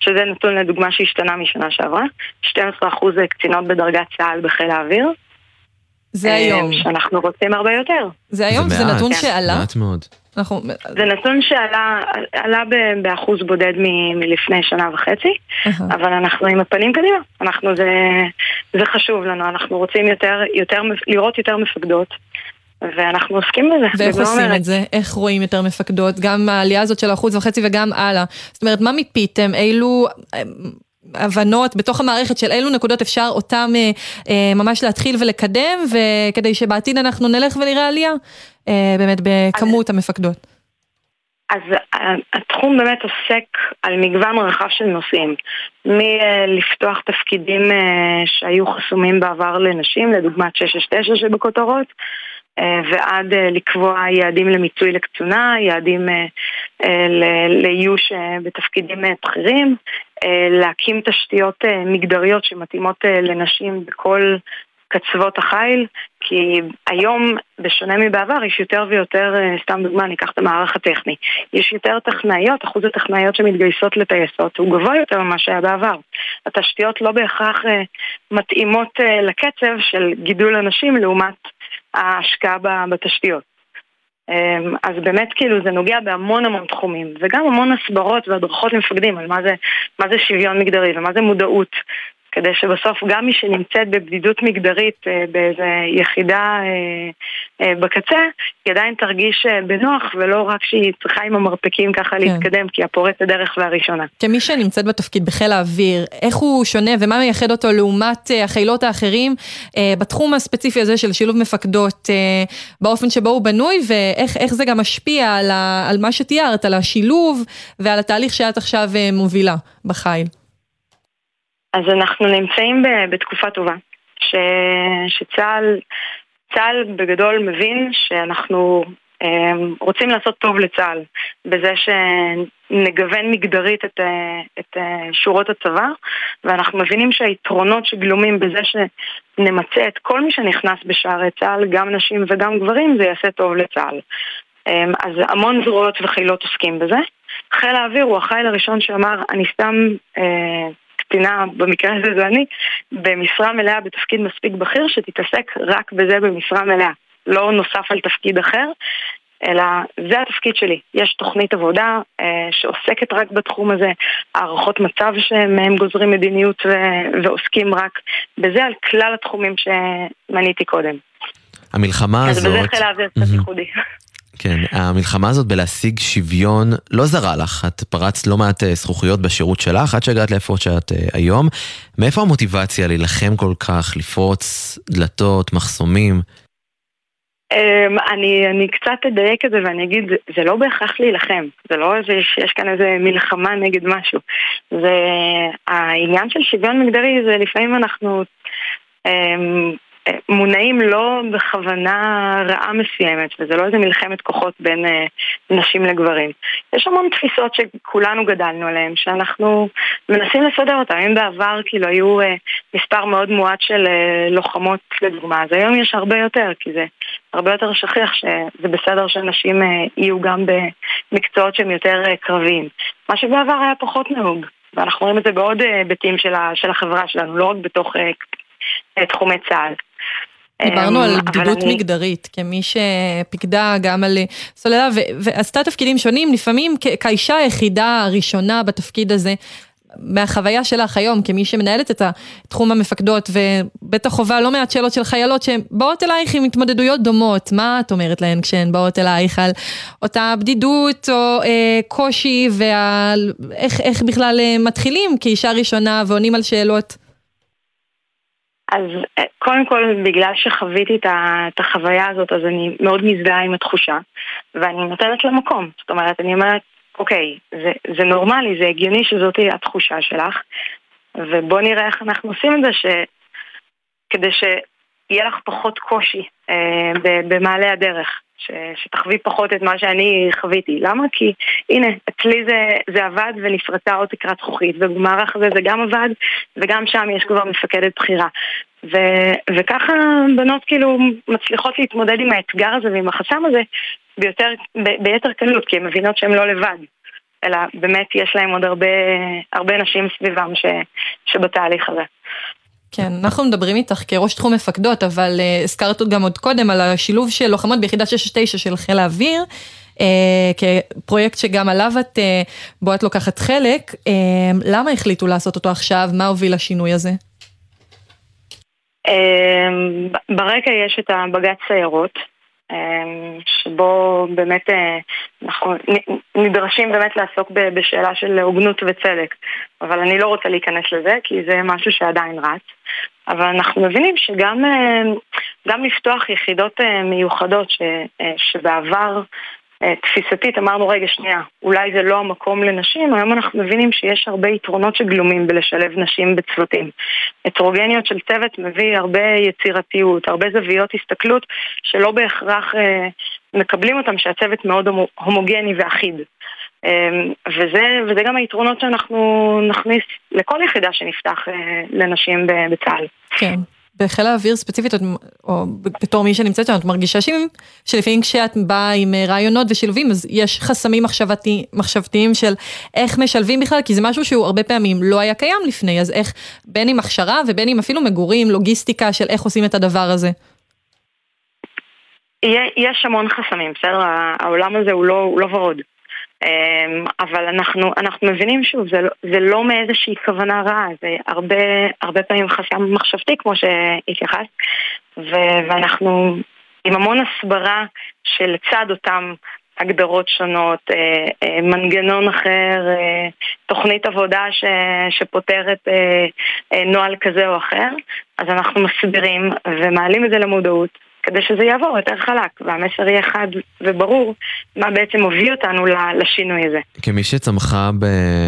שזה נתון לדוגמה שהשתנה משנה שעברה, 12 אחוז קצינות בדרגת צה"ל בחיל האוויר. זה אה, היום. שאנחנו רוצים הרבה יותר. זה היום, זה מעט, נתון שעלה. מעט מאוד. אנחנו... זה נתון שעלה עלה ב- באחוז בודד מ- מלפני שנה וחצי, אבל אנחנו עם הפנים קדימה. אנחנו, זה, זה חשוב לנו, אנחנו רוצים יותר, יותר, לראות יותר מפקדות, ואנחנו עוסקים בזה. ואיך עושים המרץ. את זה? איך רואים יותר מפקדות? גם העלייה הזאת של האחוז וחצי וגם הלאה. זאת אומרת, מה מיפיתם? אילו הבנות בתוך המערכת של אילו נקודות אפשר אותם אה, אה, ממש להתחיל ולקדם, וכדי שבעתיד אנחנו נלך ונראה עלייה אה, באמת בכמות המפקדות. אז התחום באמת עוסק על מגוון רחב של נושאים, מלפתוח תפקידים שהיו חסומים בעבר לנשים, לדוגמת 669 שבכותרות, ועד אה, לקבוע יעדים למיצוי לקצונה, יעדים אה, אה, לאיוש אה, בתפקידים אה, בכירים, אה, להקים תשתיות אה, מגדריות שמתאימות אה, לנשים בכל קצוות החיל, כי היום, בשונה מבעבר, יש יותר ויותר, אה, סתם דוגמה, ניקח את המערך הטכני. יש יותר טכנאיות, אחוז הטכנאיות שמתגייסות לטייסות הוא גבוה יותר ממה שהיה בעבר. התשתיות לא בהכרח אה, מתאימות אה, לקצב של גידול אנשים לעומת ההשקעה בתשתיות. אמ, אז באמת כאילו זה נוגע בהמון המון תחומים וגם המון הסברות והדרכות למפקדים על מה זה, מה זה שוויון מגדרי ומה זה מודעות כדי שבסוף גם מי שנמצאת בבדידות מגדרית אה, באיזה יחידה אה, אה, בקצה, היא עדיין תרגיש בנוח ולא רק שהיא צריכה עם המרפקים ככה להתקדם כי הפורצת הדרך והראשונה. כמי שנמצאת בתפקיד בחיל האוויר, איך הוא שונה ומה מייחד אותו לעומת החילות האחרים בתחום הספציפי הזה של שילוב מפקדות, באופן שבו הוא בנוי ואיך איך זה גם משפיע על, ה, על מה שתיארת, על השילוב ועל התהליך שאת עכשיו מובילה בחיל. אז אנחנו נמצאים בתקופה טובה, ש... שצה"ל צה"ל בגדול מבין שאנחנו אה, רוצים לעשות טוב לצה"ל בזה שנגוון מגדרית את, אה, את אה, שורות הצבא ואנחנו מבינים שהיתרונות שגלומים בזה שנמצה את כל מי שנכנס בשערי צה"ל, גם נשים וגם גברים, זה יעשה טוב לצה"ל. אז המון זרועות וחילות עוסקים בזה. חיל האוויר הוא החיל הראשון שאמר, אני שם אה, קצינה, במקרה הזה זה אני, במשרה מלאה בתפקיד מספיק בכיר שתתעסק רק בזה במשרה מלאה. לא נוסף על תפקיד אחר, אלא זה התפקיד שלי. יש תוכנית עבודה אה, שעוסקת רק בתחום הזה, הערכות מצב שמהם גוזרים מדיניות ו- ועוסקים רק בזה על כלל התחומים שמניתי קודם. המלחמה אז הזאת... בזה חיל האוויר קצת. ייחודי. כן, המלחמה הזאת בלהשיג שוויון לא זרה לך. את פרצת לא מעט אה, זכוכיות בשירות שלך, עד שהגעת לאיפה שאת אה, היום. מאיפה המוטיבציה להילחם כל כך, לפרוץ דלתות, מחסומים? אמ, אני, אני קצת אדייק את זה ואני אגיד, זה, לא בהכרח להילחם, זה לא איזה שיש כאן איזה מלחמה נגד משהו. זה העניין של שוויון מגדרי זה לפעמים אנחנו אמ, מונעים לא בכוונה רעה מסוימת, וזה לא איזה מלחמת כוחות בין אה, נשים לגברים. יש המון תפיסות שכולנו גדלנו עליהן, שאנחנו מנסים לסדר אותן. אם בעבר כאילו היו אה, מספר מאוד מועט של אה, לוחמות לדוגמה, אז היום יש הרבה יותר, כי זה הרבה יותר שכיח שזה בסדר שנשים אה, יהיו גם במקצועות שהם יותר אה, קרביים. מה שבעבר היה פחות נהוג. ואנחנו רואים את זה בעוד אה, היבטים של, ה- של החברה שלנו, לא רק בתוך אה, אה, תחומי צה"ל. דיברנו אמ, על בדידות אני- מגדרית, כמי שפיקדה גם על סוללה ו- ועשתה תפקידים שונים, לפעמים כ- כאישה היחידה הראשונה בתפקיד הזה. מהחוויה שלך היום, כמי שמנהלת את תחום המפקדות, ובטח חווה לא מעט שאלות של חיילות שהן באות אלייך עם התמודדויות דומות, מה את אומרת להן כשהן באות אלייך על אותה בדידות או אה, קושי, ואיך איך בכלל אה, מתחילים כאישה ראשונה ועונים על שאלות? אז אה, קודם כל, בגלל שחוויתי את החוויה הזאת, אז אני מאוד מזדהה עם התחושה, ואני נותנת לה מקום. זאת אומרת, אני אומרת, אוקיי, זה, זה נורמלי, זה הגיוני שזאת התחושה שלך, ובוא נראה איך אנחנו עושים את זה, ש... כדי שיהיה לך פחות קושי אה, במעלה הדרך. ש, שתחווי פחות את מה שאני חוויתי. למה? כי הנה, אצלי זה, זה עבד ונפרצה עוד תקרת זכוכית, ובמערך הזה זה גם עבד, וגם שם יש כבר מפקדת בחירה. ו, וככה בנות כאילו מצליחות להתמודד עם האתגר הזה ועם החסם הזה ביותר, ב, ביתר קלות, כי הן מבינות שהן לא לבד. אלא באמת יש להם עוד הרבה, הרבה נשים סביבם ש, שבתהליך הזה. כן, אנחנו מדברים איתך כראש תחום מפקדות, אבל uh, הזכרת גם עוד קודם על השילוב של לוחמות ביחידה 669 של חיל האוויר, uh, כפרויקט שגם עליו את, uh, בו את לוקחת חלק. Uh, למה החליטו לעשות אותו עכשיו? מה הוביל לשינוי הזה? ברקע יש את הבג"ץ סיירות, שבו באמת אה, אנחנו נדרשים באמת לעסוק בשאלה של הוגנות וצדק. אבל אני לא רוצה להיכנס לזה, כי זה משהו שעדיין רץ. אבל אנחנו מבינים שגם אה, לפתוח יחידות אה, מיוחדות ש, שבעבר תפיסתית אמרנו רגע שנייה, אולי זה לא המקום לנשים, היום אנחנו מבינים שיש הרבה יתרונות שגלומים בלשלב נשים בצוותים. הטרוגניות של צוות מביא הרבה יצירתיות, הרבה זוויות הסתכלות שלא בהכרח אה, מקבלים אותם שהצוות מאוד הומו, הומוגני ואחיד. אה, וזה, וזה גם היתרונות שאנחנו נכניס לכל יחידה שנפתח אה, לנשים בצה"ל. כן. בחיל האוויר ספציפית, את- או בתור מי שנמצאת שם, את מרגישה שלפעמים כשאת באה עם אה, רעיונות ושילובים, אז יש חסמים מחשבתי, מחשבתיים של איך משלבים בכלל, כי זה משהו שהוא הרבה פעמים לא היה קיים לפני, אז איך, בין עם הכשרה ובין עם אפילו מגורים, לוגיסטיקה של איך עושים את הדבר הזה. יש המון חסמים, בסדר? העולם הזה הוא לא, הוא לא ורוד. אמ, אבל אנחנו, אנחנו מבינים שוב, זה, לא- זה לא מאיזושהי כוונה רעה, זה הרבה, הרבה פעמים חסם מחשבתי כמו שהתייחסת, ואנחנו עם המון הסברה שלצד אותם הגדרות שונות, אה, אה, מנגנון אחר, אה, תוכנית עבודה ש, שפותרת נוהל כזה או אחר, אז אנחנו מסבירים ומעלים את זה למודעות. כדי שזה יעבור יותר חלק, והמסר יהיה חד וברור מה בעצם הוביל אותנו לשינוי הזה. כמי שצמחה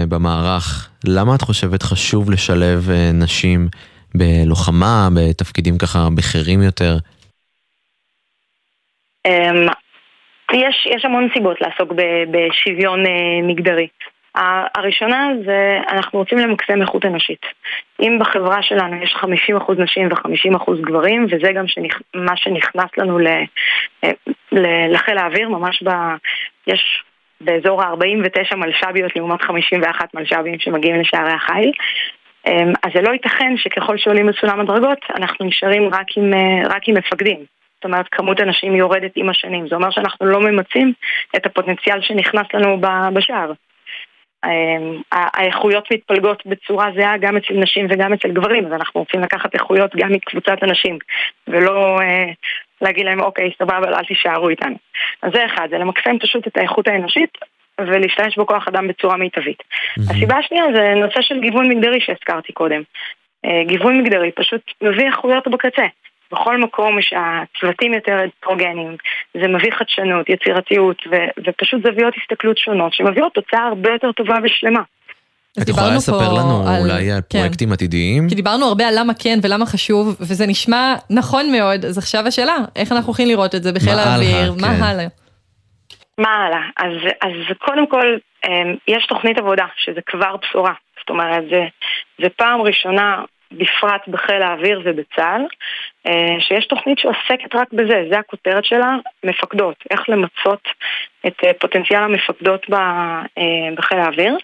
במערך, למה את חושבת חשוב לשלב אה, נשים בלוחמה, בתפקידים ככה בכירים יותר? אמ, יש, יש המון סיבות לעסוק ב- בשוויון אה, מגדרי. הראשונה זה אנחנו רוצים למקסם איכות אנושית. אם בחברה שלנו יש 50% נשים ו-50% גברים, וזה גם שנכ... מה שנכנס לנו ל... אה, ל- לחיל האוויר, ממש ב... יש באזור ה-49 מלש"ביות לעומת 51 מלש"בים שמגיעים לשערי החיל. אמ, אז זה לא ייתכן שככל שעולים בסולם הדרגות, אנחנו נשארים רק עם, אה, רק עם מפקדים. זאת אומרת, כמות הנשים יורדת עם השנים. זה אומר שאנחנו לא ממצים את הפוטנציאל שנכנס לנו בשער. אמ, האיכויות מתפלגות בצורה זהה גם אצל נשים וגם אצל גברים, אז אנחנו רוצים לקחת איכויות גם מקבוצת הנשים, ולא אה, להגיד להם, אוקיי, סבבה, אל תישארו איתנו. אז זה אחד, זה למקסם פשוט את האיכות האנושית ולהשתמש בכוח אדם בצורה מיטבית. הסיבה השנייה זה נושא של גיוון מגדרי שהזכרתי קודם. אה, גיוון מגדרי פשוט מביא איכויות בקצה. בכל מקום שהצוותים יותר הטרוגנים, זה מביא חדשנות, יצירתיות ו- ופשוט זוויות הסתכלות שונות שמביאות תוצאה הרבה יותר טובה ושלמה. את יכולה לספר לנו על- אולי על כן. פרויקטים עתידיים? כי דיברנו הרבה על למה כן ולמה חשוב, וזה נשמע נכון מאוד, אז עכשיו השאלה, איך אנחנו הולכים לראות את זה בחיל מה האוויר, הלאה, מה כן. הלאה? מה הלאה? אז, אז קודם כל, אמ, יש תוכנית עבודה, שזה כבר בשורה. זאת אומרת, זה, זה פעם ראשונה, בפרט בחיל האוויר ובצה"ל, שיש תוכנית שעוסקת רק בזה, זה הכותרת שלה, מפקדות. איך למצות את אה, פוטנציאל המפקדות אה, בחיל האוויר.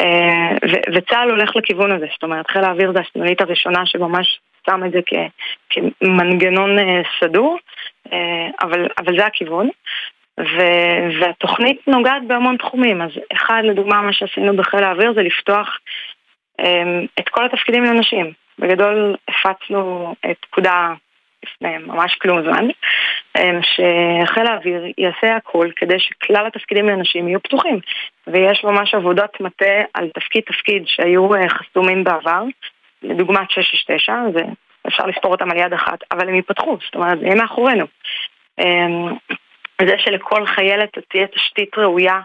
אה, וצה"ל הולך לכיוון הזה, זאת אומרת, חיל האוויר זה הסנונית הראשונה שממש שם את זה כמנגנון אה, סדור, אה, אבל, אבל זה הכיוון. ו- והתוכנית נוגעת בהמון תחומים, אז אחד לדוגמה מה שעשינו בחיל האוויר זה לפתוח um, את כל התפקידים לנשים. בגדול הפצנו את פקודה לפני ממש כלום זמן, um, שחיל האוויר יעשה הכל כדי שכלל התפקידים לנשים יהיו פתוחים. ויש ממש עבודת מטה על תפקיד תפקיד שהיו uh, חסומים בעבר, לדוגמת 669, זה אפשר לספור אותם על יד אחת, אבל הם ייפתחו, זאת אומרת, יהיה מאחורינו. אמ, זה שלכל חיילת תהיה תשתית ראויה אמ,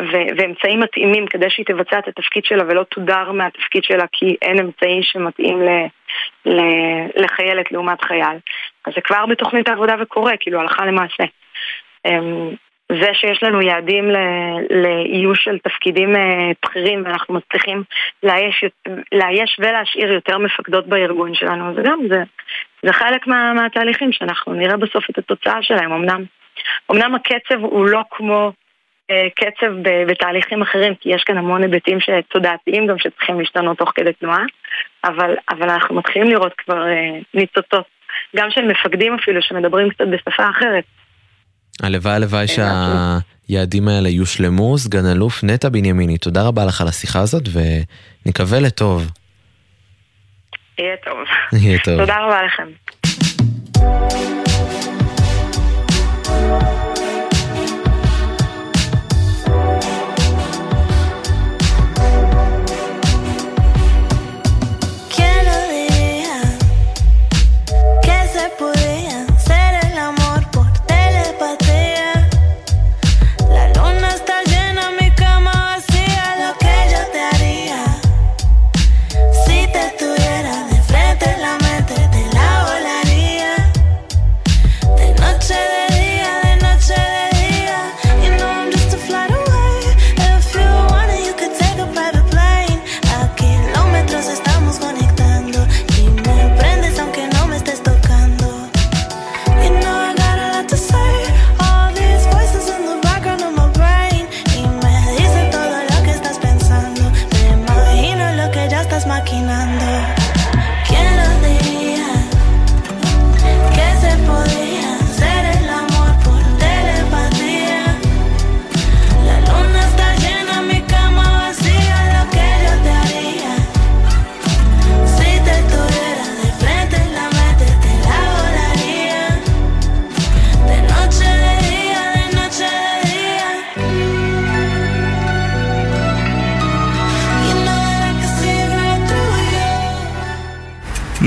ו- ואמצעים מתאימים כדי שהיא תבצע את התפקיד שלה ולא תודר מהתפקיד שלה כי אין אמצעי שמתאים ל- ל- לחיילת לעומת חייל. אז זה כבר בתוכנית העבודה וקורה, כאילו הלכה למעשה. אמ, זה שיש לנו יעדים לאיוש של תפקידים אה, בכירים ואנחנו מצליחים לאייש, לאייש ולהשאיר יותר מפקדות בארגון שלנו, זה גם, זה, זה חלק מה, מהתהליכים שאנחנו נראה בסוף את התוצאה שלהם. אמנם, אמנם הקצב הוא לא כמו קצב ב- בתהליכים אחרים, כי יש כאן המון היבטים תודעתיים גם שצריכים להשתנות תוך כדי תנועה, אבל, אבל אנחנו מתחילים לראות כבר אה, ניצוצות, גם של מפקדים אפילו, שמדברים קצת בשפה אחרת. הלוואי הלוואי שהיעדים האלה יושלמו. סגן אלוף נטע בנימיני, תודה רבה לך על השיחה הזאת ונקווה לטוב. יהיה טוב. יהיה טוב. תודה רבה לכם.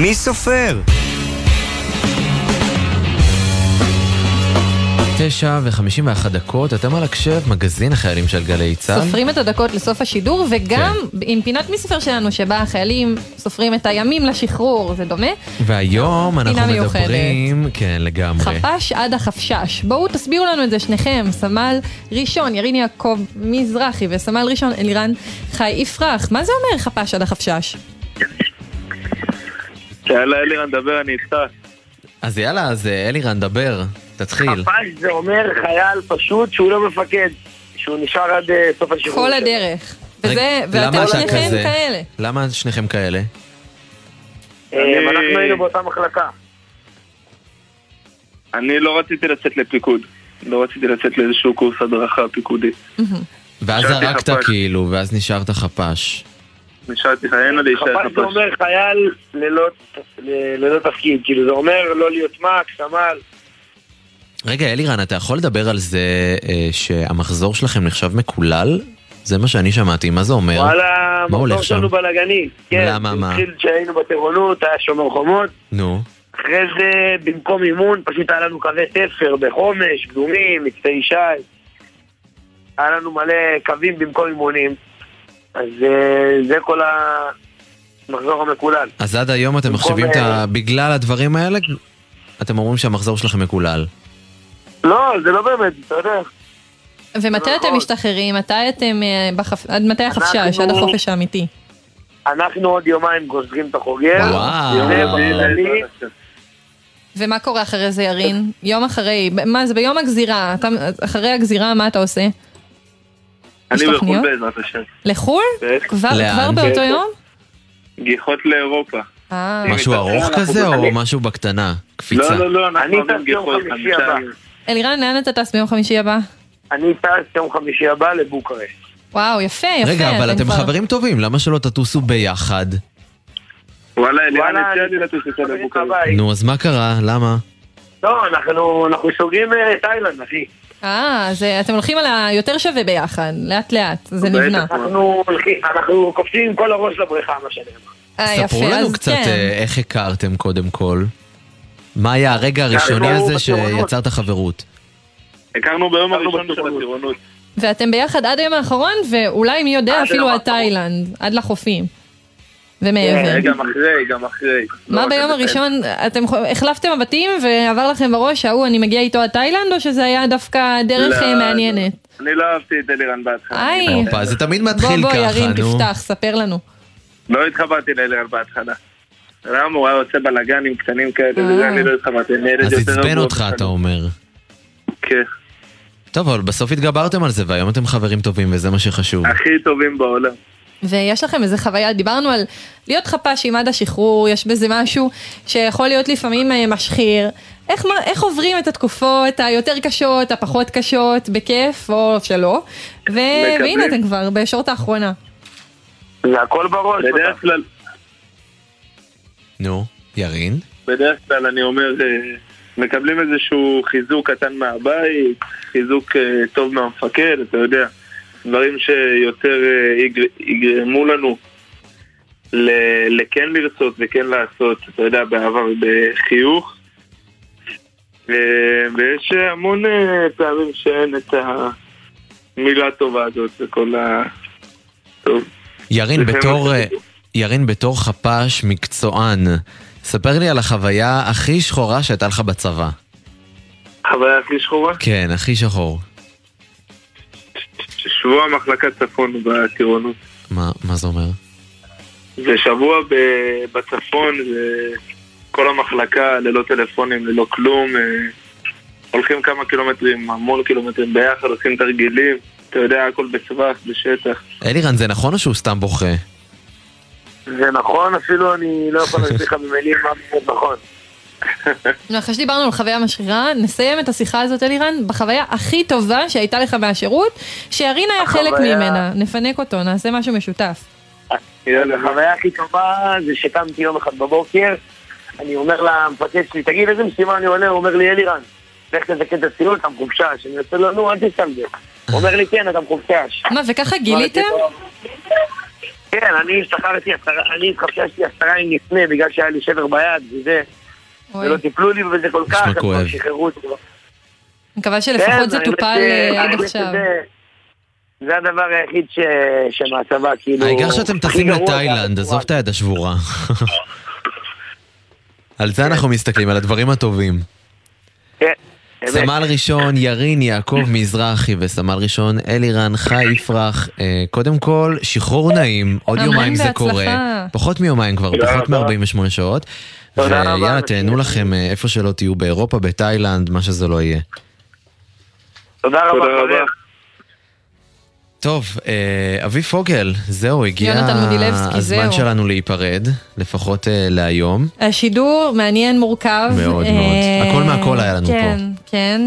מי סופר? תשע וחמישים ואחת דקות, אתם על הקשב, מגזין החיילים של גלי צה"ל. סופרים את הדקות לסוף השידור, וגם עם פינת מי סופר שלנו, שבה החיילים סופרים את הימים לשחרור, זה דומה? והיום אנחנו פינה מיוחדת. מדברים, כן לגמרי. חפ"ש עד החפשש. בואו תסבירו לנו את זה שניכם, סמל ראשון ירין יעקב מזרחי וסמל ראשון אלירן חי יפרח. מה זה אומר חפ"ש עד החפשש? יאללה אלירן, דבר, אני איתך. אז יאללה, אז אה, אלירן, דבר, תתחיל. חפ"ש זה אומר חייל פשוט שהוא לא מפקד, שהוא נשאר עד אה, סוף השחרור. כל. הדרך. וזה, למה ואתם אתה שניכם כזה? כאלה. למה שניכם כאלה? אה, אנחנו היינו באותה מחלקה. אני לא רציתי לצאת לפיקוד. לא רציתי לצאת לאיזשהו קורס הדרכה פיקודי. ואז זרקת חפ"ש. כאילו, ואז נשארת חפ"ש. נשארתי לה להישאר חפ"ש זה חפ"ש. אומר חייל ללא, תפקיד, כאילו זה אומר לא להיות מ"ק, סמל. רגע, אלירן, אתה יכול לדבר על זה אה, שהמחזור שלכם נחשב מקולל? זה מה שאני שמעתי, מה זה אומר? וואלה, מה הולך המחזור שם? שלנו בלאגני. כן, למה, מה? התחיל כשהיינו בטירונות, היה שומר חומות. נו. אחרי זה, במקום אימון, פשוט היה לנו קווי תפר בחומש, קדומים, מצפה ישי. היה לנו מלא קווים במקום אימונים. אז אה, זה כל המחזור המקולל. אז עד היום אתם במקום, מחשיבים את ה... אה, בגלל הדברים האלה, אתם אומרים שהמחזור שלכם מקולל. לא, זה לא באמת, אתה יודע. ומתי נכון. אתם משתחררים? מתי אתם, אה, בחפ- עד מתי החפשש? עד החופש האמיתי. אנחנו עוד יומיים גוזרים את החוגר. וואו. ומה קורה אחרי זה, ירין? יום אחרי, מה זה ביום הגזירה? אתה, אחרי הגזירה, מה אתה עושה? אני בחו"ל? בעזרת השם. לחו"ל? כבר, באותו כן. יום? גיחות לאירופה. אה. משהו ארוך כזה או משהו בקטנה? קפיצה? לא, לא, לא, אנחנו אני טס יום גיחות, חמישי הבא. אלירן, לאן אתה טס ביום חמישי הבא? אני טס יום חמישי הבא לבוקרשט. וואו, יפה, יפה. רגע, אבל אתם חברים טובים, למה שלא תטוסו ביחד? וואלה, אלירן הציע לי לטוס איתו לבוקרשט. נו, אז מה קרה? למה? לא, אנחנו אנחנו סוגרים אה, תאילנד, אחי. אה, אז אה, אתם הולכים על היותר שווה ביחד, לאט לאט, זה נבנה. אנחנו קופצים כל הראש לבריכה, מה שנאמר. אה, ספרו לנו קצת כן. אה, איך הכרתם קודם כל. מה היה הרגע הראשוני הזה בטירונות. שיצר את החברות? הכרנו ביום הראשון של הטירונות. ואתם ביחד עד היום האחרון, ואולי מי יודע עד אפילו היום עד תאילנד, עד לחופים. ומעבר. כן, גם אחרי, גם אחרי. מה לא רק ביום הראשון, אתם החלפתם מבטים ועבר לכם בראש ההוא אני מגיע איתו עד תאילנד, או שזה היה דווקא דרך לא, אה, מעניינת? אני לא אהבתי את אלירן בהתחלה. היי. זה תמיד בוא מתחיל בוא ככה, ירין, נו. תפתח, ספר לנו. לא התחברתי לאלירן בהתחלה. למה הוא היה עושה בלאגנים קטנים כאלה, אה. וזה אני לא התחברתי. אז עצבן אותך. אתה אומר. כן. טוב, אבל בסוף התגברתם על זה, והיום אתם חברים טובים, וזה מה שחשוב. הכי טובים בעולם. ויש לכם איזה חוויה, דיברנו על להיות חפ"שים עד השחרור, יש בזה משהו שיכול להיות לפעמים אה, משחיר. איך, מה- איך עוברים את התקופות היותר קשות, הפחות קשות, בכיף או שלא? ו- והנה אתם כבר בישורת האחרונה. זה הכל בראש. בדרך כלל, נו, ירין? בדרך כלל אני אומר, אה, מקבלים איזשהו חיזוק קטן מהבית, חיזוק אה, טוב מהמפקד, אתה יודע, דברים שיותר אה, יגר- יגרמו לנו לכן לרצות וכן לעשות, אתה יודע, באהבה ובחיוך. אה, ויש המון אה, פעמים שאין את המילה הטובה הזאת וכל ה... טוב. ירין, בתור, ירין, בתור חפ"ש מקצוען, ספר לי על החוויה הכי שחורה שהייתה לך בצבא. חוויה הכי שחורה? כן, הכי שחור. שבוע מחלקת צפון בטירונות. מה, מה זה אומר? זה שבוע ב- בצפון, וכל המחלקה ללא טלפונים, ללא כלום. אה, הולכים כמה קילומטרים, המון קילומטרים ביחד, עושים תרגילים. אתה יודע, הכל בסבך, בשטח. אלירן, זה נכון או שהוא סתם בוכה? זה נכון, אפילו אני לא יכול להגיד לך במילים מה באמת נכון. (laughs) אחרי שדיברנו על חוויה משחירה, נסיים את השיחה הזאת אלירן בחוויה הכי טובה שהייתה לך מהשירות, שירין היה חלק ממנה, נפנק אותו, נעשה משהו משותף. החוויה הכי טובה זה שקמתי יום אחד בבוקר, אני אומר למפקד שלי, תגיד איזה משימה אני עולה? הוא אומר לי, אלירן, לך תזקן את הציון, אתה מחופשש. אני עושה לו, נו, אל תסתלבט. הוא אומר לי, כן, אתה מחופשש. מה, וככה גיליתם? כן, אני השתחררתי, אני התחפששתי עשרה ימים לפני בגלל שהיה לי שבר ביד וזה. ולא טיפלו לי בזה כל כך, אז כבר. שחררו אותי. אני מקווה כן, שלפחות זה טופל אה, עד עכשיו. זה הדבר היחיד שמהצבא, כאילו... העיקר שאתם טסים לתאילנד, עזוב את היד השבורה. על זה אנחנו מסתכלים, על הדברים הטובים. כן. סמל ראשון ירין יעקב מזרחי וסמל ראשון אלירן חי יפרח. אה, קודם כל, שחרור נעים, עוד יומיים זה. קורה. פחות מיומיים כבר, פחות רבה. מ-48 שעות. תודה רבה, ויאללה. תהנו לכם אה, איפה שלא תהיו, באירופה, בתאילנד, מה שזה לא יהיה. תודה רבה, חבר. טוב, אה, אבי פוגל, זהו, הגיע הזמן זהו. שלנו להיפרד, לפחות אה, להיום. השידור מעניין, מורכב. מאוד מאוד. הכל מהכל היה לנו כן, כן,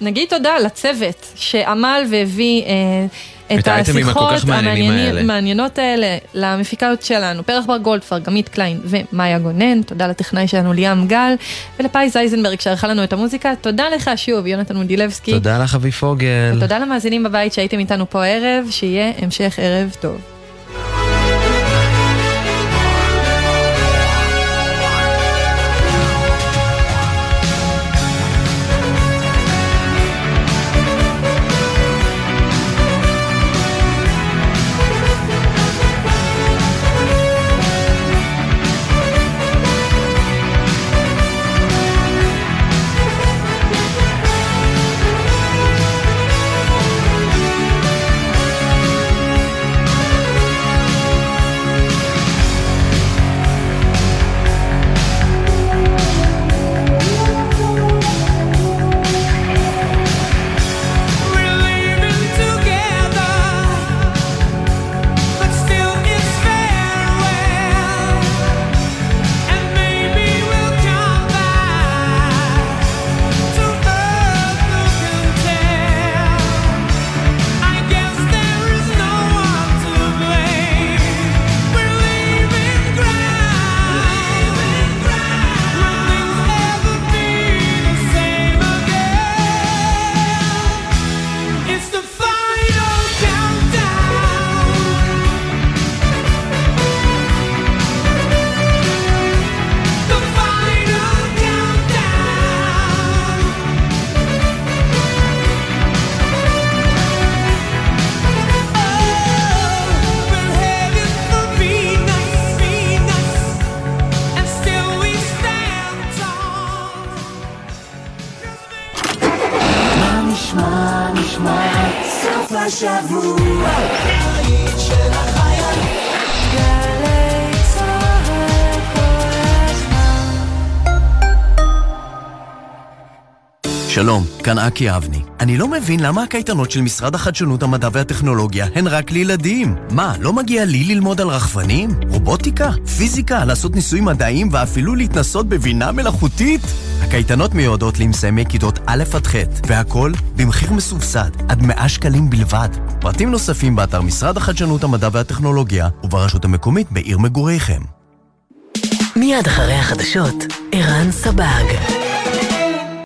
ונגיד תודה לצוות שעמל והביא את השיחות. המעניינות האלה למפיקות שלנו, פרח בר גולדפרג, גמית קליין ומאיה גונן, תודה לטכנאי שלנו ליאם גל, ולפאי זייזנברג שערכה לנו את המוזיקה, תודה לך שוב, יונתן מודילבסקי. תודה לך אבי פוגל. ותודה למאזינים בבית שהייתם איתנו פה הערב, שיהיה המשך ערב טוב. אקי אבני. אני לא מבין למה הקייטנות של משרד החדשנות, המדע והטכנולוגיה הן רק לילדים. מה, לא מגיע לי ללמוד על רחפנים? רובוטיקה? פיזיקה? לעשות ניסויים מדעיים ואפילו להתנסות בבינה מלאכותית? הקייטנות מיועדות למסיימי כיתות א' עד ח', והכל במחיר מסובסד, עד 100 שקלים בלבד. פרטים נוספים באתר משרד החדשנות, המדע והטכנולוגיה וברשות המקומית בעיר מגוריכם. מיד אחרי החדשות, ערן סבג.